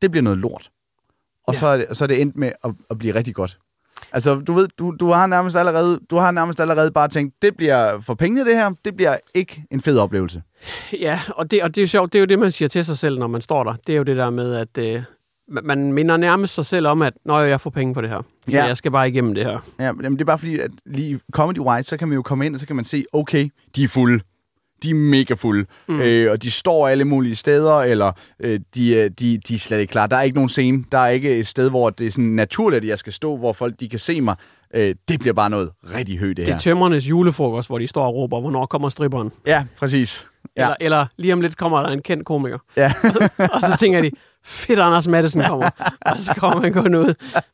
det bliver noget lort. Og Ja. så, er det, så er det endt med at, at blive rigtig godt. Altså, du ved, du, du, har nærmest allerede, du har nærmest allerede bare tænkt, det bliver for pengene det her, det bliver ikke en fed oplevelse. Ja, og det, og det er jo sjovt. Det er jo det, man siger til sig selv, når man står der. Det er jo det der med, at øh, man- minder nærmest sig selv om, at Nå, jeg får penge for det her. Ja. jeg skal bare igennem det her. Ja, men det er bare fordi, at lige i Comedy White, så kan man jo komme ind, og så kan man se, okay, de er fulde. De er mega fulde. Mm. Øh, og de står alle mulige steder, eller øh, de, er- de, de er slet ikke klar. Der er ikke nogen scene. Der er ikke et sted, hvor det er sådan naturligt, at jeg skal stå, hvor folk de kan se mig. Øh, det bliver bare noget rigtig højt, det, Det her. er tømmernes julefrokost, hvor de står og råber, hvornår kommer stripperen? Ja, præcis. Ja. Eller, eller lige om lidt kommer der en kendt komiker. Ja. <laughs> og så tænker de, fedt, Anders Madsen kommer. og så kommer man kun ud.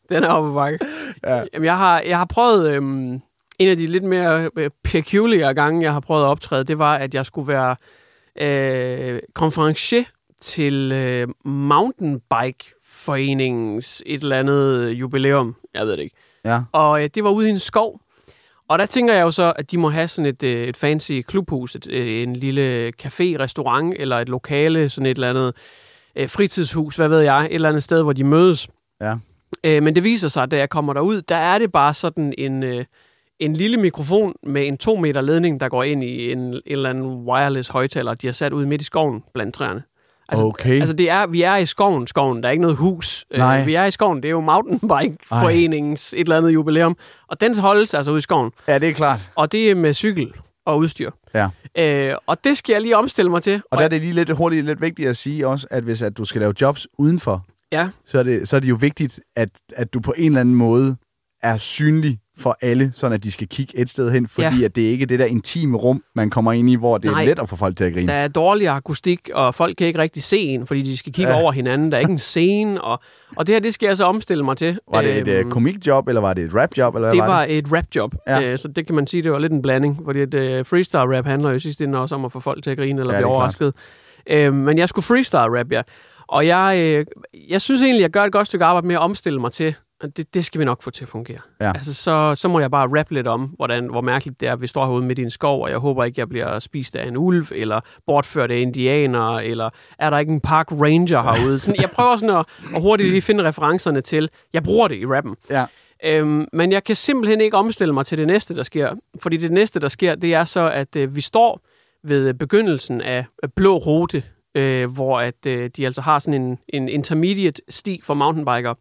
Den er oppe bakke. Ja. Jamen, jeg har, jeg har prøvet... Øhm, en af de lidt mere øh, peculiar gange, jeg har prøvet at optræde, det var, at jeg skulle være øh, konferencier til øh, Mountainbike Foreningens et eller andet jubilæum. Jeg ved det ikke. Ja. Og øh, det var ude i en skov. Og der tænker jeg jo så, at de må have sådan et, øh, et fancy klubhus, et, øh, en lille café, restaurant, eller et lokale, sådan et eller andet øh, fritidshus, hvad ved jeg, et eller andet sted, hvor de mødes. Ja. Øh, men det viser sig, at da jeg kommer derud, der er det bare sådan en, øh, en lille mikrofon med en to meter ledning, der går ind i en, en eller anden wireless højtaler, de har sat ud midt i skoven blandt træerne. Altså, Okay. Altså, det er, vi er i skoven, skoven. Der er ikke noget hus. Øh, Nej. vi er i skoven. Det er jo Mountainbike-foreningens et eller andet jubilæum. Og den holdes altså ude i skoven. Ja, det er klart. Og det er med cykel og udstyr. Ja. Øh, og det skal jeg lige omstille mig til. Og der er det lige lidt hurtigt lidt vigtigt at sige også, at hvis at du skal lave jobs udenfor, Ja, så er det, så er det jo vigtigt, at, at du på en eller anden måde er synlig for alle, sådan at de skal kigge et sted hen, fordi Ja. at det ikke er det der intime rum, man kommer ind i, hvor det Nej. er let at få folk til at grine. der er dårlig akustik, og folk kan ikke rigtig se en, fordi de skal kigge Ja. over hinanden. Der er ikke en scene, og, og det her, det skal jeg så omstille mig til. Var det et Øhm, øh, komikjob, eller var det et rapjob, eller hvad det var, var det? et rapjob, Ja. øh, så det kan man sige, det var lidt en blanding, fordi et, øh, freestyle rap handler jo i sidste ende også om at få folk til at grine eller Ja, blive er overrasket. Øh, men jeg skulle freestyle rap, ja. Og jeg, øh, jeg synes egentlig, jeg gør et godt stykke arbejde med at omstille mig til, at det, det skal vi nok få til at fungere. Ja. Altså, så, så må jeg bare rappe lidt om, hvordan, hvor mærkeligt det er, at vi står herude midt i en skov, og jeg håber ikke, jeg bliver spist af en ulv, eller bortført af indianer, eller er der ikke en park ranger herude? Sådan, jeg prøver sådan at, at hurtigt lige finde referencerne til, jeg bruger det i rappen. Ja. Øhm, men jeg kan simpelthen ikke omstille mig til det næste, der sker. Fordi det næste, der sker, det er så, at øh, vi står ved begyndelsen af Blå Rute, øh, hvor at, øh, de altså har sådan en, en intermediate sti for mountainbiker.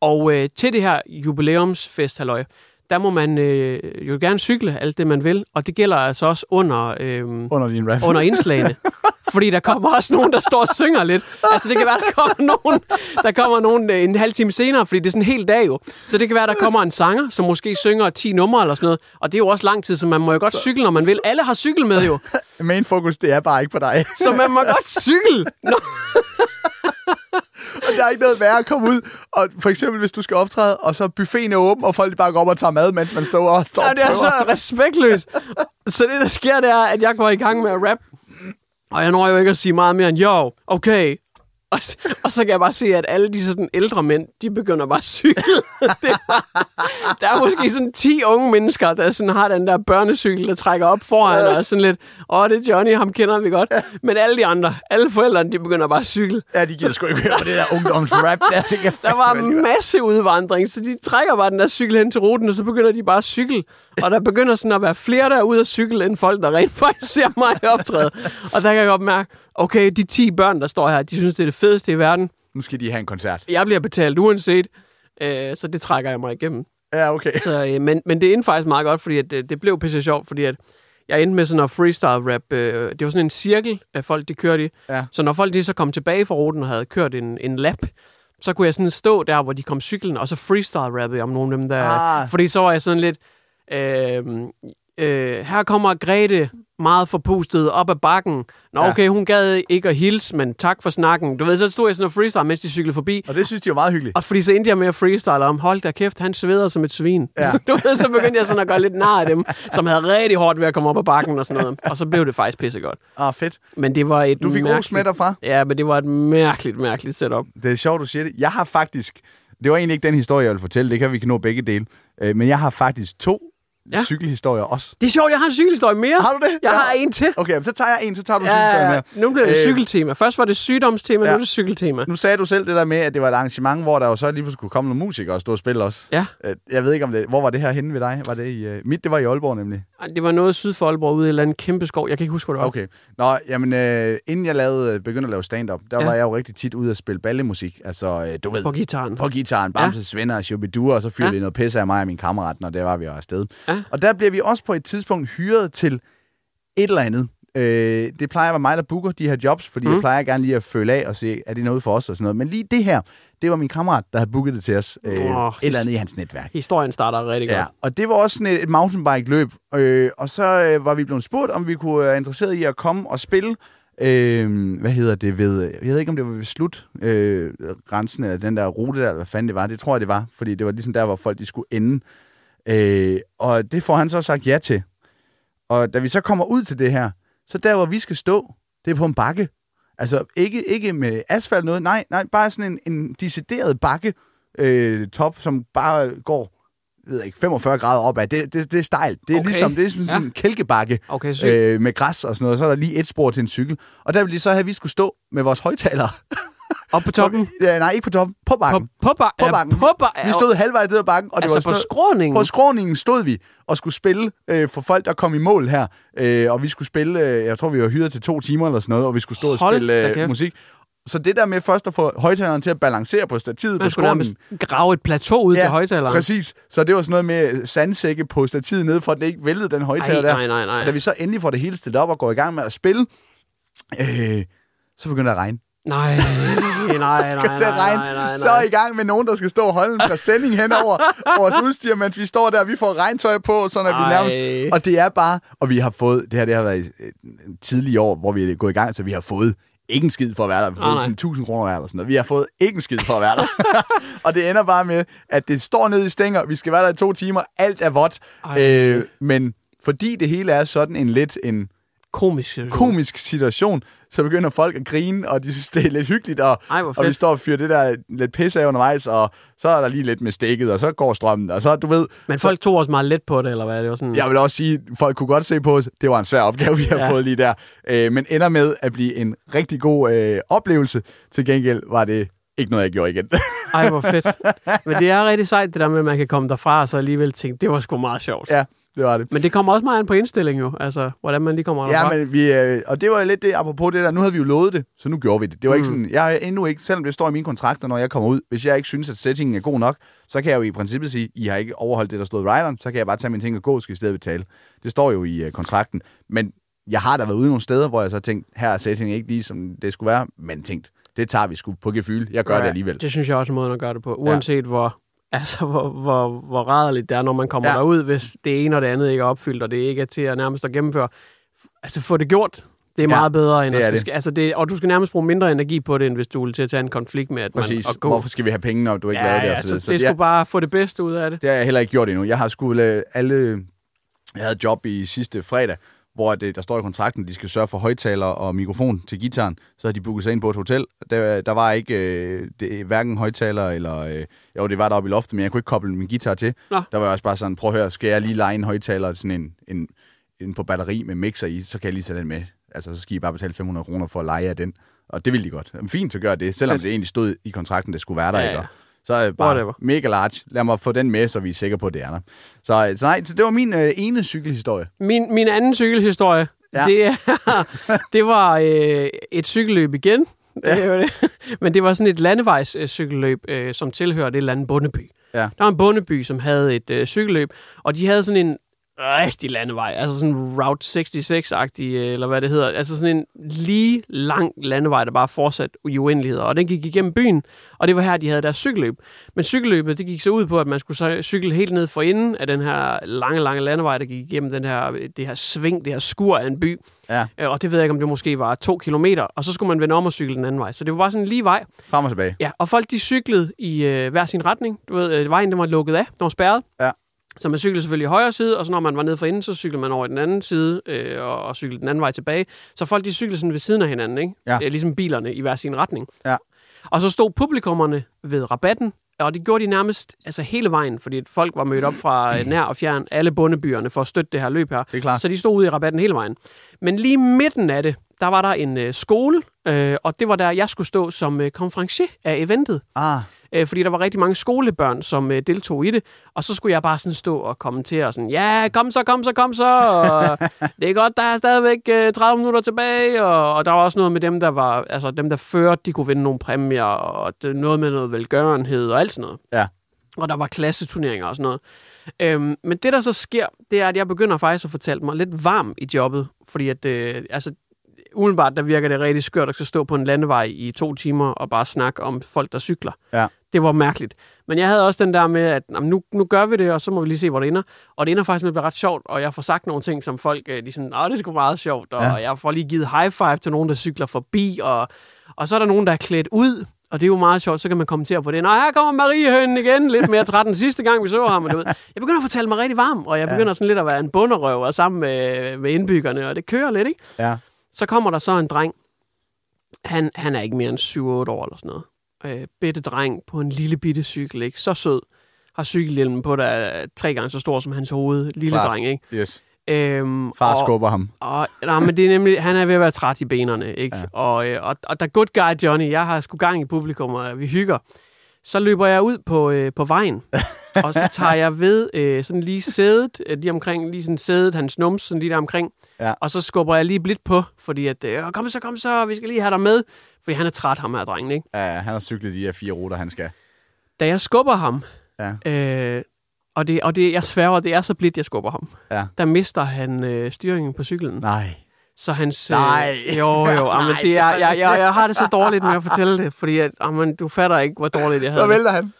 Og øh, til det her jubilæumsfest, halløj, der må man øh, jo gerne cykle alt det, man vil. Og det gælder altså også under, øh, Under din rap. under indslagene. <laughs> Fordi der kommer også nogen, der står og synger lidt. Altså det kan være, der kommer nogen, der kommer nogen øh, en halv time senere, fordi det er sådan en hel dag jo. Så det kan være, der kommer en sanger, som måske synger 10 numre eller sådan noget. Og det er jo også lang tid, så man må jo godt cykle, når man vil. Alle har cykel med jo. <laughs> Main fokus, det er bare ikke på dig. Så man må godt <laughs> cykle. Nå, Og der er ikke noget værre at komme ud, og for eksempel hvis du skal optræde, og så buffeten er åben, og folk bare går op og tager mad, mens man står og står Ja, og det er så respektløst. Så det, der sker, det er, at jeg går i gang med at rap. Og jeg når jo ikke at sige meget mere end, jo, okay. Og, og så kan jeg bare se, at alle de sådan ældre mænd, de begynder bare at cykle. <laughs> Det er, der er måske sådan 10 unge mennesker, der sådan har den der børnecykel, der trækker op foran, og sådan lidt, åh, det er Johnny, ham kender vi godt. Men alle de andre, alle forældrene, de begynder bare at cykle. Ja, de gider sgu ikke høre på det der ungdomsrap der. Det kan Der var være. masse udvandring, så de trækker bare den der cykel hen til ruten, og så begynder de bare at cykle. Og der begynder sådan at være flere, der er ude at cykle, end folk, der rent faktisk ser mig optræde. Og der kan jeg godt mærke, okay, de 10 børn, der står her, de synes, det er det fedeste i verden. Nu skal de have en koncert. Jeg bliver betalt uanset, øh, så det trækker jeg mig igennem. Ja, okay. Så, øh, men, men det endte faktisk meget godt, fordi at, øh, det blev pisse sjovt, fordi at jeg endte med sådan at freestyle rap. Øh, det var sådan en cirkel af folk, de kørte i. Ja. Så når folk de så kom tilbage fra ruten og havde kørt en, en lap, så kunne jeg sådan stå der, hvor de kom cyklen, og så freestyle rappede jeg om nogle af dem der. Ah. Fordi så var jeg sådan lidt, øh, øh, her kommer Grete meget forpustet op ad bakken. Nå, Ja. okay, hun gad ikke at hilse, men tak for snakken. Du ved, så stod jeg sådan og freestyle, mens de cyklede forbi. Og det synes de var meget hyggeligt. Og fordi så endte jeg med at freestyle om, hold da kæft, han sveder som et svin. Ja. <laughs> du ved, så begyndte jeg sådan at gøre lidt nar af dem, som havde rigtig hårdt ved at komme op ad bakken og sådan noget. Og så blev det faktisk pissegodt. Ah, fedt. Men det var et Du fik ros med derfra. Ja, men det var et mærkeligt, mærkeligt setup. Det er sjovt, du siger det. Jeg har faktisk... Det var egentlig ikke den historie, jeg ville fortælle. Det kan vi nå begge dele. Øh, Men jeg har faktisk to Ja. cykelhistorier også. Det er sjovt, jeg har en cykelhistorie mere. Har du det? Jeg Ja. har en til. Okay, men så tager jeg en, så tager du en Ja, cykelhistorie ja, med. nu bliver det Øh, cykeltema. Først var det sygdomstema, ja. nu er det cykeltema. Nu sagde du selv det der med, at det var et arrangement, hvor der jo så lige pludselig kunne komme nogle musikere og stå og spille også. Ja. Øh, Jeg ved ikke, om det... Hvor var det her henne ved dig? Var det i... Uh... Mit, det var i Aalborg nemlig. Det var noget syd for Aalborg ude i en eller anden kæmpe skov. Jeg kan ikke huske, hvor det var. Okay. Nå, jamen, øh, inden jeg lavede, øh, begyndte at lave stand-up, der Ja. var jeg jo rigtig tit ude at spille ballemusik. Altså, øh, du ved, På gitaren. på gitaren, Bamse, ja. Svend og Shubidua, og så fyrede Ja. noget pisse af mig og min kammerat, når det var, vi var afsted. Ja. Og der bliver vi også på et tidspunkt hyret til et eller andet. Øh, det plejer at være mig, der booker de her jobs, fordi mm. jeg plejer gerne lige at føle af og se, er det noget for os og sådan noget. Men lige det her, det var min kammerat, der havde booket det til os. Øh, Åh, et eller andet i hans netværk. Historien starter rigtig Ja, godt. og det var også sådan et, et mountainbike-løb. Øh, og så øh, var vi blevet spurgt, om vi kunne være interesseret i at komme og spille, øh, hvad hedder det, ved, jeg ved ikke, om det var ved slut, øh, grænsen af den der rute der, eller hvad fanden det var. Det tror jeg, det var, fordi det var ligesom der, hvor folk de skulle ende. Øh, og det får han så sagt ja til. Og da vi så kommer ud til det her, så der, hvor vi skal stå, det er på en bakke. Altså ikke, ikke med asfalt noget, nej, nej, bare sådan en, en decideret bakke øh, top, som bare går ved ikke, 45 grader opad. Det, det, det er stejlt. Det er Okay. ligesom, det er sådan Ja. en kælkebakke Okay, sygt. øh, med græs og sådan noget. Så er der lige et spor til en cykel. Og der ville de så have, at vi skulle stå med vores højtalere. <laughs> Op på toppen. ja, nej, ikke på toppen. På På, bakken. på, ba- På ja, bakken. På ba- Vi stod halvvejs ned ad bakken, og det Altså var på noget- skråningen? På skråningen stod vi og skulle spille øh, for folk, der kom i mål her. Øh, og vi skulle spille, øh, jeg tror, vi var hyret til to timer eller sådan noget, og vi skulle stå og Hold spille øh, musik. Så det der med først at få højtaleren til at balancere på stativet på Man skulle skråningen. grave et plateau ud til højtaleren. præcis. Så det var sådan noget med sandsække på stativet nede, for at det ikke væltede den højtaler der. nej, nej, nej. Og da vi så endelig får det hele stillet op og går i gang med at spille, øh, så begynder det at regne. Nej, nej, nej, <laughs> nej, nej, regn, nej, nej. så er I gang med nogen, der skal stå og holde en præsending hen over vores udstyr, mens vi står der, vi får regntøj på, sådan at vi nærmest... Og det er bare... Og vi har fået... Det her det har været øh, tidlige år, hvor vi er gået i gang, så vi har fået ikke en skid for at være der. Vi har Nej, fået nej. sådan 1000 kroner hver eller sådan noget. Vi har fået ikke en skid for at være der. <laughs> og det ender bare med, at det står nede i stænger. Vi skal være der i to timer. Alt er vådt. Øh, men fordi det hele er sådan en lidt en Komisk situation. komisk situation, så begynder folk at grine, og de synes, det er lidt hyggeligt, og, Ej, og vi står og fyrer det der lidt pis af undervejs, og så er der lige lidt med stikket, og så går strømmen, og så, du ved... Men folk tog også meget let på det, eller hvad? Det var sådan... Jeg vil også sige, folk kunne godt se på os, det var en svær opgave, vi har ja. fået lige der, øh, men ender med at blive en rigtig god øh, oplevelse. Til gengæld var det ikke noget, jeg gjorde igen. Ej, hvor fedt. <laughs> Men det er rigtig sejt, det der med, at man kan komme derfra, og så alligevel tænke, det var sgu meget sjovt. ja, Det var det. Men det kommer også meget an på indstilling jo, altså hvordan man lige kommer Ja, men vi, øh, og det var lidt det, apropos det der, nu havde vi jo lovet det, så nu gjorde vi det. Det var mm. ikke sådan, jeg er endnu ikke, selvom det står i mine kontrakter, når jeg kommer ud, hvis jeg ikke synes, at settingen er god nok, så kan jeg jo i princippet sige, I har ikke overholdt det, der stod i rideren, så kan jeg bare tage mine ting og gå, skal i stedet betale. Det står jo i uh, kontrakten. Men jeg har da været ude nogle steder, hvor jeg så har tænkt, her er settingen ikke lige, som det skulle være, men tænkt, det tager vi sgu på gefyl. Jeg gør Ja, det alligevel. Det synes jeg også er måden at gøre det på. Uanset hvor, altså, hvor, hvor, hvor rædeligt det er, når man kommer Ja. derud, hvis det ene og det andet ikke er opfyldt, og det ikke er til at nærmest at gennemføre. Altså, få det gjort. Det er Ja, meget bedre, end det at det. skal, altså det, og du skal nærmest bruge mindre energi på det, end hvis du vil til at tage en konflikt med, at Præcis. man, at gå. Hvorfor skal vi have penge, når du ikke ja, lavede det? ja, og så, så, det er jeg- sgu bare få det bedste ud af det. Det har jeg heller ikke gjort endnu. Jeg har skulle øh, alle... Jeg havde job i sidste fredag, hvor det, der står i kontrakten, at de skal sørge for højtaler og mikrofon til gitaren. Så havde de booket sig ind på et hotel. Der, der var ikke øh, det, hverken højtaler eller... Øh, jo, det var deroppe i loftet, men jeg kunne ikke koble min guitar til. Nå. Der var jeg også bare sådan, prøv at høre, skal jeg lige lege en højtaler sådan en, en, en på batteri med mixer i, så kan jeg lige tage den med. Altså, så skal I bare betale 500 kroner for at lege af den. Og det ville de godt. Fint, så gør det, selvom det egentlig stod i kontrakten, det skulle være der. Ja, Ja, ja. Så er bare Whatever. mega large. Lad mig få den med, så vi er sikre på, at det er der. Så, så nej, så det var min øh, ene cykelhistorie. Min, min anden cykelhistorie, Ja. det, er, <laughs> det var øh, et cykelløb igen. Ja. Det var det. Men det var sådan et landevejscykelløb, øh, som tilhører det eller andet bondeby. Ja. Der var en bondeby, som havde et øh, cykelløb, og de havde sådan en rigtig landevej, altså sådan Route 66-agtig, øh, eller hvad det hedder, altså sådan en lige lang landevej, der bare fortsat i uendeligheder, og den gik igennem byen, og det var her, de havde deres cykelløb. Men cykelløbet, det gik så ud på, at man skulle så cykle helt ned for enden af den her lange, lange landevej, der gik igennem den her, det her sving, det her skur af en by, Ja, Øh, og det ved jeg ikke, om det måske var to kilometer, og så skulle man vende om og cykle den anden vej. Så det var bare sådan en lige vej. frem og tilbage. Ja, og folk de cyklede i øh, hver sin retning. Du ved, øh, vejen den var lukket af, den var spærret. Ja. Så man cyklede selvfølgelig i højre side, og så når man var nede for enden, så cyklede man over i den anden side, øh, og, og cyklede den anden vej tilbage. Så folk de cyklede sådan ved siden af hinanden, ikke? Ja. Er ligesom bilerne i hver sin retning. Ja. Og så stod publikummerne ved rabatten, og det gjorde de nærmest altså hele vejen, fordi folk var mødt op fra øh, nær og fjern, alle bondebyerne, for at støtte det her løb her. Det er klart. Så de stod ude i rabatten hele vejen. Men lige midten af det, der var der en øh, skole, øh, og det var der, jeg skulle stå som øh, konferencier af eventet. Ah, Øh, fordi der var rigtig mange skolebørn, som øh, deltog i det. Og så skulle jeg bare sådan stå og kommentere sådan, ja, kom så, kom så, kom så. Og, <laughs> det er godt, der er stadigvæk øh, 30 minutter tilbage. Og, og der var også noget med dem, der var, altså dem, der førte, de kunne vinde nogle præmier. Og det, noget med noget velgørenhed og alt sådan noget. ja. Og der var klasseturneringer og sådan noget. Øhm, men det, der så sker, det er, at jeg begynder faktisk at fortælle mig lidt varm i jobbet. Fordi at, øh, altså, umiddelbart, der virker det rigtig skørt at skal stå på en landevej i to timer og bare snakke om folk, der cykler. Ja. Det var mærkeligt. Men jeg havde også den der med, at jamen, nu, nu gør vi det, og så må vi lige se, hvor det ender. Og det ender faktisk med at blive ret sjovt, og jeg får sagt nogle ting, som folk, øh, de sådan, åh, det er sgu meget sjovt, og Ja. jeg får lige givet high five til nogen, der cykler forbi, og, og så er der nogen, der er klædt ud, og det er jo meget sjovt, så kan man kommentere på det. Nå, her kommer Mariehønen igen, lidt mere træt den sidste gang, vi så ham. Og du ved. Jeg begynder at fortælle mig rigtig varm, og jeg begynder sådan lidt at være en bunderøv og sammen med, med indbyggerne, og det kører lidt, ikke? Ja. Så kommer der så en dreng. Han, han er ikke mere end 7-8 år eller sådan noget. Øh, bitte dreng på en lille bitte cykel, ikke? Så sød. Har cykelhjelmen på, der er tre gange så stor som hans hoved. Lille Klart. dreng, ikke? Yes. Øhm, Far og- skubber ham. og, nej, men det er nemlig, han er ved at være træt i benene, ikke? Ja. Og, øh, og, og der good guy Johnny, jeg har sgu gang i publikum, og vi hygger. Så løber jeg ud på, øh, på vejen, <laughs> og så tager jeg ved øh, sådan lige sædet, øh, lige omkring, lige sådan sædet, hans nums, sådan lige der omkring. Ja. Og så skubber jeg lige blidt på, fordi at, øh, kom så, kom så, vi skal lige have dig med. Fordi han er træt, ham her drengen, ikke? Ja, han har cyklet de her fire ruter, han skal. Da jeg skubber ham, Ja. øh, og, det, og det, jeg sværger, det er så blidt, jeg skubber ham, Ja. der mister han øh, styringen på cyklen. Nej. Så hans... Nej. Øh, jo, jo. <laughs> Amen, Nej, det er, jeg, jeg, jeg har det så dårligt med at fortælle det, fordi at, amen, du fatter ikke, hvor dårligt jeg Så havde det. vælter han.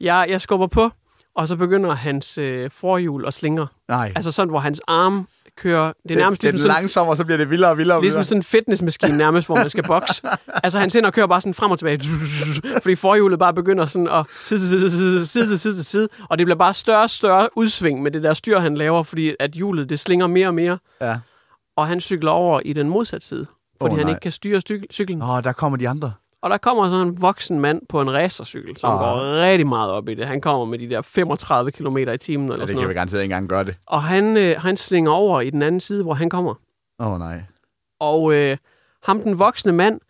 Jeg, jeg skubber på, og så begynder hans øh, forhjul at slingre. Nej. Altså sådan, hvor hans arm kører... Det er nærmest det, det ligesom er sådan, langsomt, og så bliver det vildere og vildere. ligesom sådan en fitnessmaskine nærmest, hvor man skal bokse. <laughs> altså hans hænder kører bare sådan frem og tilbage, fordi forhjulet bare begynder sådan at side til side, side, side, side side, og det bliver bare større og større udsving med det der styr, han laver, fordi at hjulet det slinger mere og mere, Ja. og han cykler over i den modsatte side, fordi Åh, han ikke kan styre cyklen. Åh, der kommer de andre. Og der kommer sådan en voksen mand på en racercykel, som oh. går rigtig meget op i det. Han kommer med de der 35 km i timen eller Ja, det sådan kan vi noget. garanteret ikke engang gøre det. Og han, øh, han slinger over i den anden side, hvor han kommer. Åh, oh, nej. Og øh, ham, den voksne mand,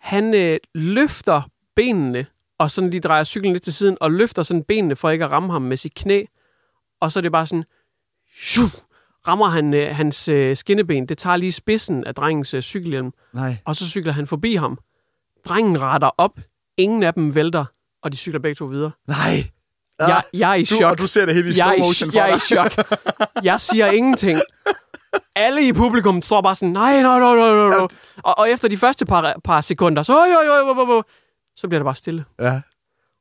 han øh, løfter benene, og sådan lige drejer cyklen lidt til siden, og løfter sådan benene for ikke at ramme ham med sit knæ. Og så er det bare sådan, shoo, rammer han øh, hans øh, skinneben. Det tager lige spidsen af drengens øh, cykelhjelm, Nej. og så cykler han forbi ham. Drengen retter op. Ingen af dem vælter, og de cykler begge to videre. Nej. Jeg, jeg er i du, chok. Og du ser det hele i jeg, slow motion for jeg er i chok. Jeg siger ingenting. Alle i publikum står bare sådan, nej, nej, nej, nej, nej. Og, og efter de første par, par sekunder, så, oj, oj, oj, oj, oj, så bliver det bare stille. Ja.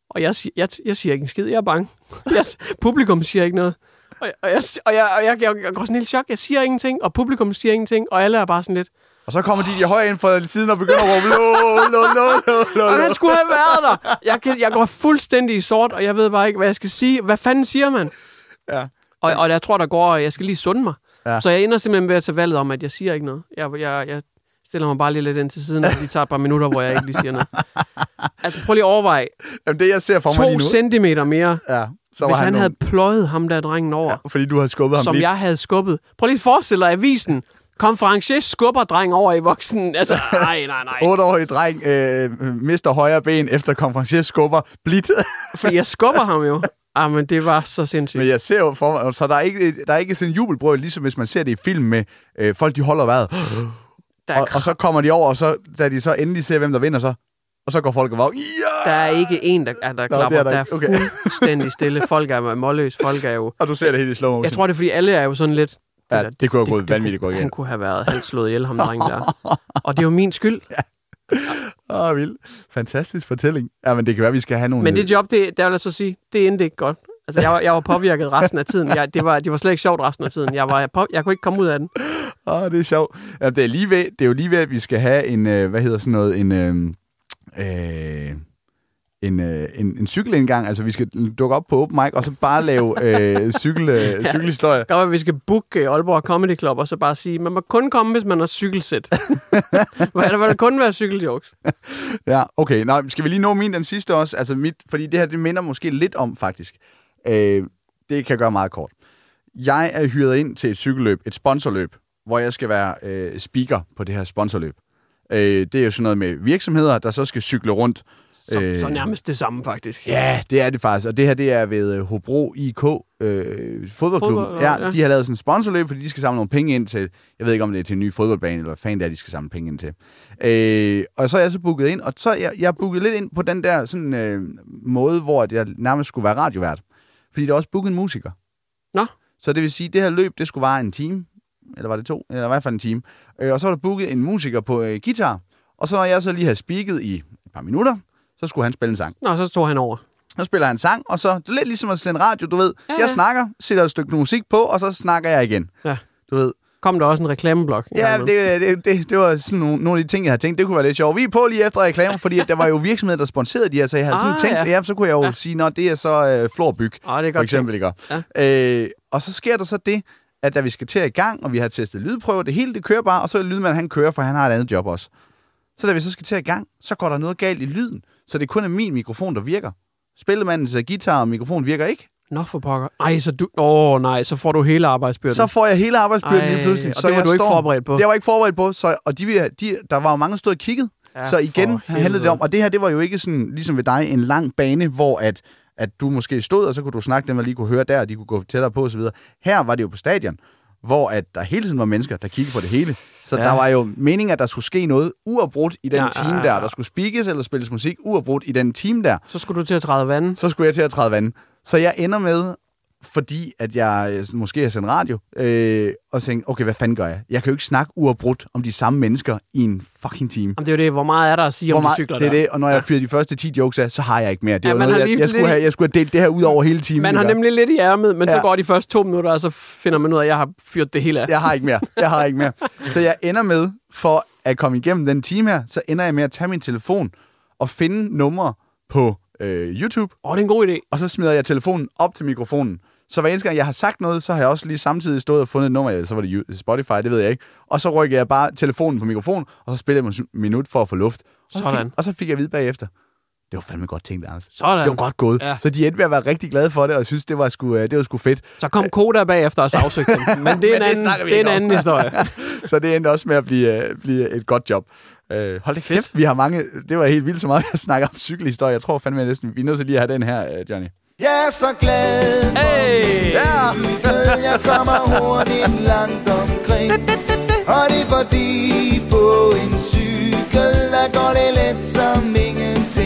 Og jeg, jeg, jeg siger ikke en skid, jeg er bange. Jeg, publikum siger ikke noget. Og, jeg, og, jeg, og, jeg, og jeg, jeg, jeg går sådan helt chok. Jeg siger ingenting, og publikum siger ingenting, og alle er bare sådan lidt. Og så kommer de høje ind fra siden og begynder at råbe, lo, lo, lo, lo, lo, Og lo. han skulle have været der. Jeg, kan, jeg går fuldstændig i sort, og jeg ved bare ikke, hvad jeg skal sige. Hvad fanden siger man? Ja. Og, og jeg tror, der går, jeg skal lige sunde mig. Ja. Så jeg ender simpelthen ved at tage valget om, at jeg siger ikke noget. Jeg, jeg, jeg stiller mig bare lige lidt ind til siden, og de tager et par minutter, hvor jeg ikke lige siger noget. Altså prøv lige at overveje. Jamen, det jeg ser for mig lige To nu. centimeter mere, Ja, så hvis han, nogle- havde pløjet ham der drengen over, Ja, fordi du havde skubbet ham som lidt. jeg havde skubbet. Prøv lige at forestille dig avisen. Konferencier skubber dreng over i voksen. Altså, <laughs> nej, nej, nej. 8-årig dreng øh, mister højre ben efter konferencier skubber blidt. <laughs> Fordi jeg skubber ham jo. <laughs> Ah, men det var så sindssygt. Men jeg ser jo for mig, så der er ikke, der er ikke sådan en jubelbrøl, ligesom hvis man ser det i film med øh, folk, de holder vejret. Der er, Og, og, så kommer de over, og så, da de så endelig ser, hvem der vinder, så, og så går folk og var, ja! der er ikke en, der, er, der Nå, klapper. er der der er. Okay. fuldstændig stille. Folk er målløse. Folk er jo... Og du ser det helt i slow motion. Jeg tror, det er, fordi alle er jo sådan lidt... ja, der- det kunne have gået vanvittigt godt Han igen. kunne have været halvt slået ihjel, ham dreng der. <laughs> Og det er jo min skyld. Åh, oh, vildt. Fantastisk fortælling. Ja, men det kan være, vi skal have nogle... Men det job, det, der vil jeg så sige, det endte ikke godt. Altså, jeg var, jeg var påvirket resten af tiden. Jeg, det, var, det var slet ikke sjovt resten af tiden. Jeg, var, jeg, på, jeg kunne ikke komme ud af den. Åh, oh, det er sjovt. Ja, det, er lige ved, det er jo lige ved, at vi skal have en, øh, hvad hedder sådan noget, en, øh, øh, en, øh, en, en cykelindgang. Altså, vi skal dukke op på open mic, og så bare lave <laughs> øh, cykel, øh, cykelhistorier. Det kan være, at vi skal booke øh, Aalborg Comedy Club, og så bare sige, man må kun komme, hvis man har cykelsæt. <laughs> Hvor der vil kun være cykeljokes. <laughs> Ja, okay. Nå, skal vi lige nå min den sidste også? Altså mit, fordi det her, det minder måske lidt om, faktisk. Øh, det kan jeg gøre meget kort. Jeg er hyret ind til et cykelløb, et sponsorløb, hvor jeg skal være øh, speaker på det her sponsorløb. Øh, det er jo sådan noget med virksomheder, der så skal cykle rundt. Så, øh, så nærmest det samme, faktisk. Ja, det er det faktisk. Og det her, det er ved øh, Hobro IK, øh, fodboldklubben. Fodbold, ja, ja. de har lavet sådan en sponsorløb, fordi de skal samle nogle penge ind til, jeg ved ikke om det er til en ny fodboldbane, eller hvad fanden det er, de skal samle penge ind til. Øh, og så er jeg så booket ind, og så er jeg, jeg er booket lidt ind på den der sådan, øh, måde, hvor at jeg nærmest skulle være radiovært. Fordi der er også booket en musiker. Nå. Så det vil sige, at det her løb, det skulle vare en time, eller var det to, eller i hvert fald en time. Øh, og så var der booket en musiker på øh, guitar, og så når jeg så lige havde speaket i et par minutter, så skulle han spille en sang. Nå, så tog han over. Så spiller han en sang, og så det er lidt ligesom at sende radio, du ved. Ja, Ja. Jeg snakker, sætter et stykke musik på, og så snakker jeg igen. Ja. Du ved. Kom der også en reklameblok? Ja, det, det, det, det var sådan nogle, nogle af de ting, jeg havde tænkt, det kunne være lidt sjovt. Vi er på lige efter reklamer, fordi at der var jo virksomheder, der sponserede de her, så jeg havde sådan Ah, tænkt, ja. ja. så kunne jeg jo ja. Sige, nå, det er så øh, Florbyg, Ah, det er for godt eksempel, ikke? Ja. Øh, og så sker der så det, at da vi skal til i gang, og vi har testet lydprøver, det hele det kører bare, og så er lydmanden, han kører, for han har et andet job også. Så da vi så skal til at i gang, så går der noget galt i lyden, så det kun er min mikrofon, der virker. Spillemandens øh, guitar og mikrofon virker ikke. Nå for pokker. Ej, så du... Åh, oh, nej, så får du hele arbejdsbyrden. Så får jeg hele arbejdsbyrden Ej, lige pludselig. og så det var jeg du ikke står, forberedt på. Det var jeg ikke forberedt på, så, og de, de, der var jo mange, der stod og kiggede. Ja, så igen handlede det om, og det her, det var jo ikke sådan, ligesom ved dig, en lang bane, hvor at, at du måske stod, og så kunne du snakke dem, og lige kunne høre der, og de kunne gå tættere på osv. Her var det jo på stadion, hvor at der hele tiden var mennesker, der kiggede på det hele. Så ja. Der var jo meningen, at der skulle ske noget uafbrudt i den Ja, ja, ja, time ja, der. Der skulle speakes eller spilles musik uafbrudt i den time der. Så skulle du til at træde vandet. Så skulle jeg til at træde vand. Så jeg ender med, fordi at jeg øh, måske har sendt radio, øh, og tænkte, okay, hvad fanden gør jeg? Jeg kan jo ikke snakke uafbrudt om de samme mennesker i en fucking time. Jamen, det er jo det, hvor meget er der at sige Hvor om de meget, cykler det er der? det, og når jeg fyrer de første 10 jokes af, så har jeg ikke mere. Det er Ja, man noget, jeg, jeg, skulle have, jeg skulle have delt det her ud over hele timen. Man har nemlig lidt i ærmet, men. Ja. så går de første to minutter, og så finder man ud af, at jeg har fyret det hele af. Jeg har ikke mere. Jeg har ikke mere. Så jeg ender med, for at komme igennem den time her, så ender jeg med at tage min telefon og finde numre på øh, YouTube, Åh, oh, det er en god idé. og så smider jeg telefonen op til mikrofonen. Så hver eneste gang, jeg har sagt noget, så har jeg også lige samtidig stået og fundet et nummer, så var det Spotify, det ved jeg ikke. Og så rykker jeg bare telefonen på mikrofonen, og så spiller jeg en minut for at få luft. Og så, Sådan. fik, og så fik jeg at vide bagefter. Det var fandme godt tænkt, Anders. Sådan. Det var godt gået. Ja. Så de endte med at være rigtig glade for det, og synes, det var sgu, øh, det var sgu fedt. Så kom Koda bagefter og sagsøgte dem. <laughs> Men det er en anden, det er en anden historie. <laughs> så det endte også med at blive, øh, blive et godt job. Øh, hold da kæft, vi har mange... Det var helt vildt så meget, jeg snakker om cykelhistorie. Jeg tror fandme, jeg næsten, vi er nødt til lige at have den her, øh, Johnny. Jeg er så glad for Hey! Ja! cykel. Jeg kommer hurtigt langt omkring. Og det er fordi på en cykel, der går det let som.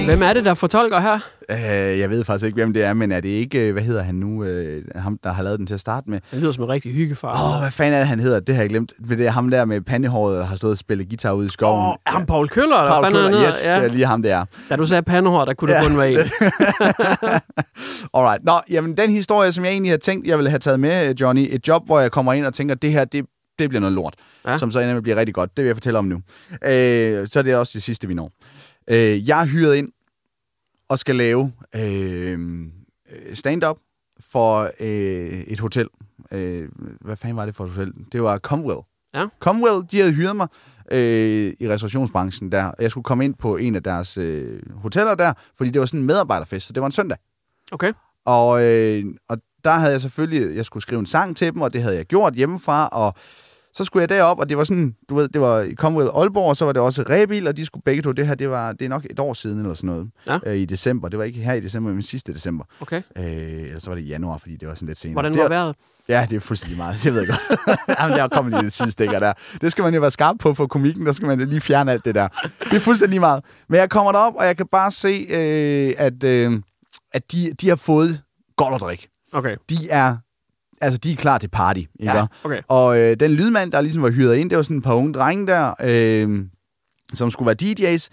Hvem er det, der fortolker her? Øh, jeg ved faktisk ikke, hvem det er, men er det ikke, øh, hvad hedder han nu, øh, ham, der har lavet den til at starte med? Han lyder som en rigtig hyggefar. Åh, oh, hvad fanden er det, han hedder? Det har jeg glemt. Det er ham der med pandehåret, der har stået og spillet guitar ude i skoven. Åh, er ham Paul Køller, eller Paul Køller, han yes, hedder? det er lige ham, det er. Da du sagde pandehår, der kunne det Ja. kun være en. <laughs> Alright. Nå, jamen den historie, som jeg egentlig havde tænkt, jeg ville have taget med, Johnny, et job, hvor jeg kommer ind og tænker, det her, det, det bliver noget lort, Ja. ja. som så ender med at blive rigtig godt. Det vil jeg fortælle om nu. Øh, så er det også det sidste, vi når. Øh, jeg er hyret ind og skal lave øh, stand-up for øh, et hotel. Øh, hvad fanden var det for et hotel? Det var Comwell. Ja. Comwell, de havde hyret mig øh, i restaurationsbranchen der. Jeg skulle komme ind på en af deres øh, hoteller der, fordi det var sådan en medarbejderfest, så det var en søndag. Okay. Og, øh, og der havde jeg selvfølgelig, jeg skulle skrive en sang til dem, og det havde jeg gjort hjemmefra, og så skulle jeg derop, og det var sådan, du ved, det var i Commonwealth Aalborg, og så var det også Rebil, og de skulle begge to, det her, det var, det er nok et år siden eller sådan noget, Ja. øh, i december. Det var ikke her i december, men sidste december. Okay. Øh, eller så var det i januar, fordi det var sådan lidt senere. Hvordan det, var vejret? Ja, det er fuldstændig meget. Det ved jeg godt. <laughs> Jamen, der kommer lige lidt sidestikker der. Det skal man jo være skarp på for komikken. Der skal man lige fjerne alt det der. Det er fuldstændig meget. Men jeg kommer derop, og jeg kan bare se, øh, at, øh, at de, de har fået godt at drikke. Okay. De er, altså, de er klar til party. Ikke? Ja, okay. Og øh, den lydmand, der ligesom var hyret ind, det var sådan et par unge drenge der, øh, som skulle være DJ's.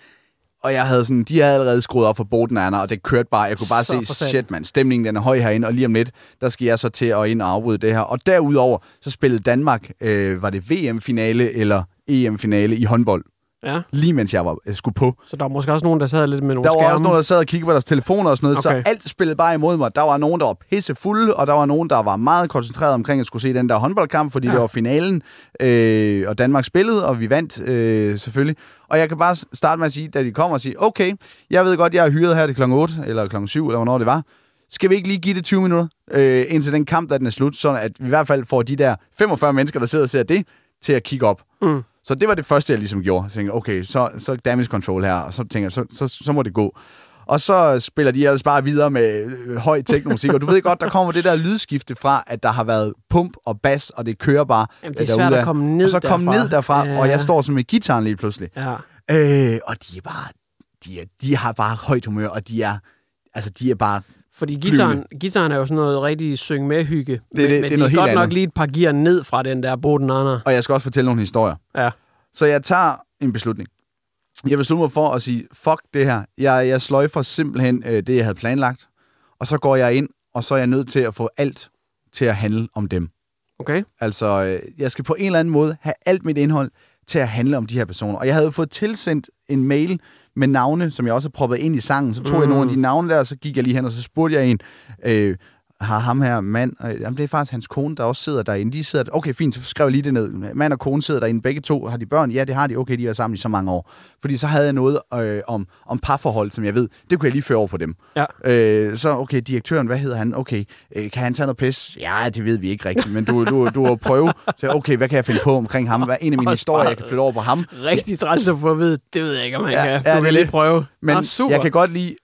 Og jeg havde sådan, de havde allerede skruet op for Boden Anna, og det kørte bare. Jeg kunne bare Så se, shit mand, stemningen den er høj herinde, og lige om lidt, der skal jeg så til at ind og afbryde det her. Og derudover, så spillede Danmark, øh, var det VM-finale eller EM-finale i håndbold, Ja. lige mens jeg var, øh, skulle på. Så der var måske også nogen, der sad lidt med nogle Der var skærme. også nogen, der sad og kiggede på deres telefoner og sådan noget, Okay. så alt spillede bare imod mig. Der var nogen, der var pisse fulde, og der var nogen, der var meget koncentreret omkring at skulle se den der håndboldkamp, fordi Ja. det var finalen, øh, og Danmark spillede, og vi vandt øh, selvfølgelig. Og jeg kan bare starte med at sige, da de kommer og sige, okay, jeg ved godt, jeg er hyret her til klokken 8, eller klokken 7, eller hvornår det var. Skal vi ikke lige give det 20 minutter, øh, indtil den kamp, der den er slut, så at vi i hvert fald får de der 45 mennesker, der sidder og ser det, til at kigge op. Mm. Så det var det første, jeg ligesom gjorde. Jeg tænkte, okay, så, så damage control her, og så tænker jeg, så, så, så må det gå. Og så spiller de ellers bare videre med øh, høj teknomusik, og du ved godt, der kommer det der lydskifte fra, at der har været pump og bas, og det kører bare Jamen, det er svært at komme ned Og så komme derfra. ned derfra, Ja. og jeg står så med gitaren lige pludselig. Ja. Øh, og de er bare, de, er, de har bare højt humør, og de er, altså de er bare Fordi gitaren, gitaren er jo sådan noget rigtig syng med hygge. Det, det- men, det er men noget de er helt godt nok andet. lige et par gear ned fra den der Boden Anna. Og jeg skal også fortælle nogle historier. Ja. Så jeg tager en beslutning. Jeg beslutter mig for at sige, fuck det her. Jeg, jeg sløjfer simpelthen øh, det, jeg havde planlagt. Og så går jeg ind, og så er jeg nødt til at få alt til at handle om dem. Okay. Altså, øh, jeg skal på en eller anden måde have alt mit indhold til at handle om de her personer. Og jeg havde fået tilsendt en mail med navne, som jeg også har proppet ind i sangen. Så tog mm. jeg nogle af de navne der, og så gik jeg lige hen, og så spurgte jeg en, øh, har ham her mand, øh, jamen det er faktisk hans kone, der også sidder derinde. De sidder, okay fint, så skrev jeg lige det ned. Mand og kone sidder derinde, begge to. Har de børn? Ja, det har de. Okay, de har sammen i så mange år. Fordi så havde jeg noget øh, om, om parforhold, som jeg ved, det kunne jeg lige føre over på dem. Ja. Øh, så, okay, direktøren, hvad hedder han? Okay, øh, kan han tage noget pis? Ja, det ved vi ikke rigtigt, men du, du, du har prøve. Så, okay, hvad kan jeg finde på omkring ham? Hvad er en af mine historier, jeg kan flytte over på ham? Rigtig træls at få at vide, det ved jeg ikke, om man Ja, kan. ja, Du er vil lige prøve. Men Nå, super. jeg kan godt lide,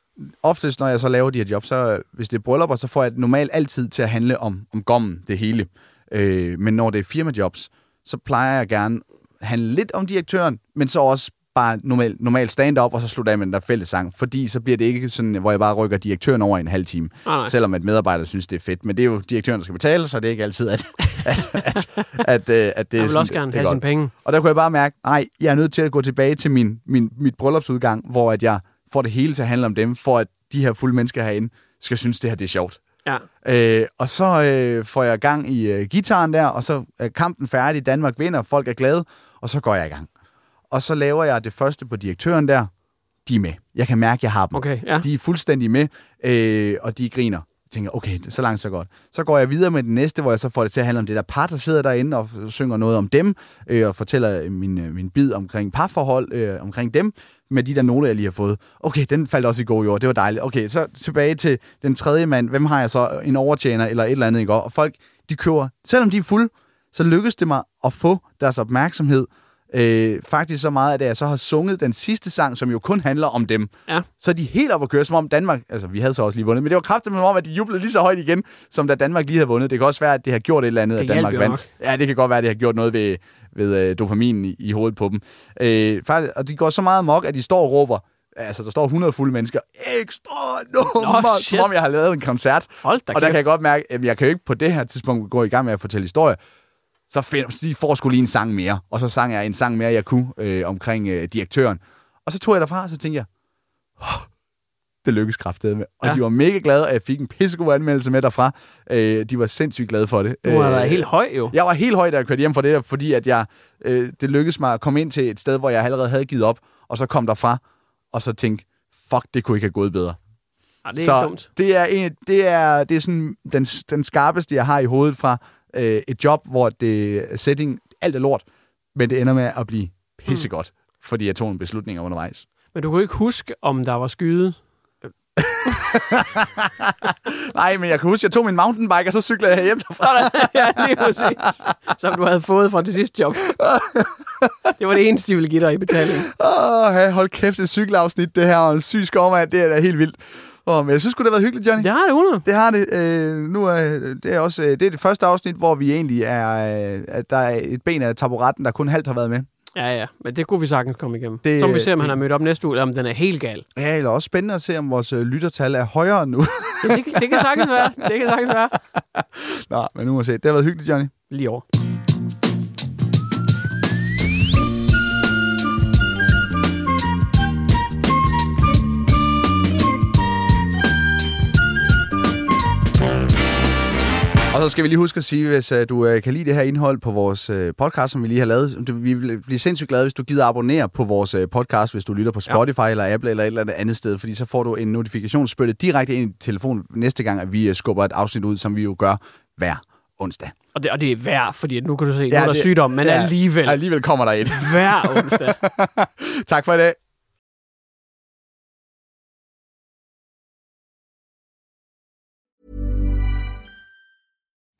oftest når jeg så laver de her jobs, så hvis det er bryllupper, så får jeg normalt altid til at handle om, om gommen, det hele. Øh, men når det er firmajobs, så plejer jeg gerne at handle lidt om direktøren, men så også bare normal, normal stand-up, og så slutter jeg med den der fællesang. Fordi så bliver det ikke sådan, hvor jeg bare rykker direktøren over i en halv time. Nej, nej. Selvom at medarbejdere synes, det er fedt. Men det er jo direktøren, der skal betale, så det er ikke altid, at, <laughs> at, at, at, øh, at det er Jeg vil sådan, også gerne det have sine penge. Og der kunne jeg bare mærke, nej, jeg er nødt til at gå tilbage til min, min, mit bryllupsudgang, hvor at jeg får det hele til at handle om dem, for at de her fulde mennesker herinde skal synes, det her det er sjovt. Ja. Øh, og så øh, får jeg gang i øh, gitaren der, og så er kampen færdig, Danmark vinder, folk er glade, og så går jeg i gang. Og så laver jeg det første på direktøren der, de er med. Jeg kan mærke, at jeg har dem. Okay, ja. De er fuldstændig med, øh, og de griner. Tænker, okay, så langt så godt. Så går jeg videre med det næste, hvor jeg så får det til at handle om det der par, der sidder derinde og synger noget om dem, øh, og fortæller min, øh, min bid omkring parforhold, øh, omkring dem, med de der noter, jeg lige har fået. Okay, den faldt også i god jord, det var dejligt. Okay, så tilbage til den tredje mand. Hvem har jeg så? En overtjener eller et eller andet, ikke? Og folk, de kører, selvom de er fulde, så lykkes det mig at få deres opmærksomhed, Øh, faktisk så meget, at jeg så har sunget den sidste sang, som jo kun handler om dem. Ja. Så de helt oppe at køre, som om Danmark... Altså, vi havde så også lige vundet, men det var kraftigt som om, at de jublede lige så højt igen, som da Danmark lige havde vundet. Det kan også være, at det har gjort et eller andet, Det at Danmark vandt. Ja, det kan godt være, at det har gjort noget ved, ved øh, dopaminen i, i hovedet på dem. Øh, faktisk, og de går så meget mok, at de står og råber, altså der står 100 fulde mennesker, ekstra nummer, Nå, som om jeg har lavet en koncert. Hold da og der kæft. kan jeg godt mærke, at jeg kan jo ikke på det her tidspunkt gå i gang med at fortælle historie. Så find, de får sgu lige en sang mere. Og så sang jeg en sang mere, jeg kunne, øh, omkring øh, direktøren. Og så tog jeg derfra, og så tænkte jeg, oh, det lykkedes kraftedeme med. Og Ja. ja. de var mega glade, og jeg fik en pissegod anmeldelse med derfra. Øh, de var sindssygt glade for det. Du har Øh, helt høj jo. jeg var helt høj, da jeg kørte hjem fra det fordi at jeg, øh, det lykkedes mig at komme ind til et sted, hvor jeg allerede havde givet op, og så kom derfra, og så tænkte, fuck, det kunne ikke have gået bedre. Ej, det er så dumt. det er, en, det er, det er sådan den, den skarpeste, jeg har i hovedet fra øh, et job, hvor det setting, alt er lort, men det ender med at blive pissegodt, mm. fordi jeg tog nogle beslutninger undervejs. Men du kunne ikke huske, om der var skyde? <laughs> Nej, men jeg kan huske, at jeg tog min mountainbike, og så cyklede jeg hjem derfra. <laughs> ja, lige præcis. Som du havde fået fra det sidste job. <laughs> Det var det eneste, de ville give dig i betaling. Åh, hey, hold kæft, det cykelafsnit, det her, og en syg skovmand, det er da helt vildt. Oh, men jeg synes det har været hyggeligt, Johnny. Det har det 100. Det har det. Øh, nu er det er også øh, det, er det første afsnit, hvor vi egentlig er, øh, at der er et ben af taburetten, der kun halvt har været med. Ja, ja, men det kunne vi sagtens komme igennem. Det- Det, så må vi se, om det- han har mødt op næste uge, eller om den er helt gal. Ja, eller også spændende at se, om vores øh, lyttertal er højere nu. Ja, det, det kan sagtens være. Det kan sagtens være. <laughs> Nå, men nu må vi se. Det har været hyggeligt, Johnny. Lige over. Og så skal vi lige huske at sige, hvis uh, du uh, kan lide det her indhold på vores uh, podcast, som vi lige har lavet, vi vil blive sindssygt glade, hvis du gider abonnere på vores podcast, hvis du lytter på Spotify ja. eller Apple eller et eller andet sted, fordi så får du en notifikationsspytte direkte ind i din telefon næste gang, at vi skubber et afsnit ud, som vi jo gør hver onsdag. Og det, og det er værd, fordi nu kan du se, ja, nu er der det- sygdom, men ja, alligevel Alligevel kommer der et. hver onsdag. <laughs> tak for i dag.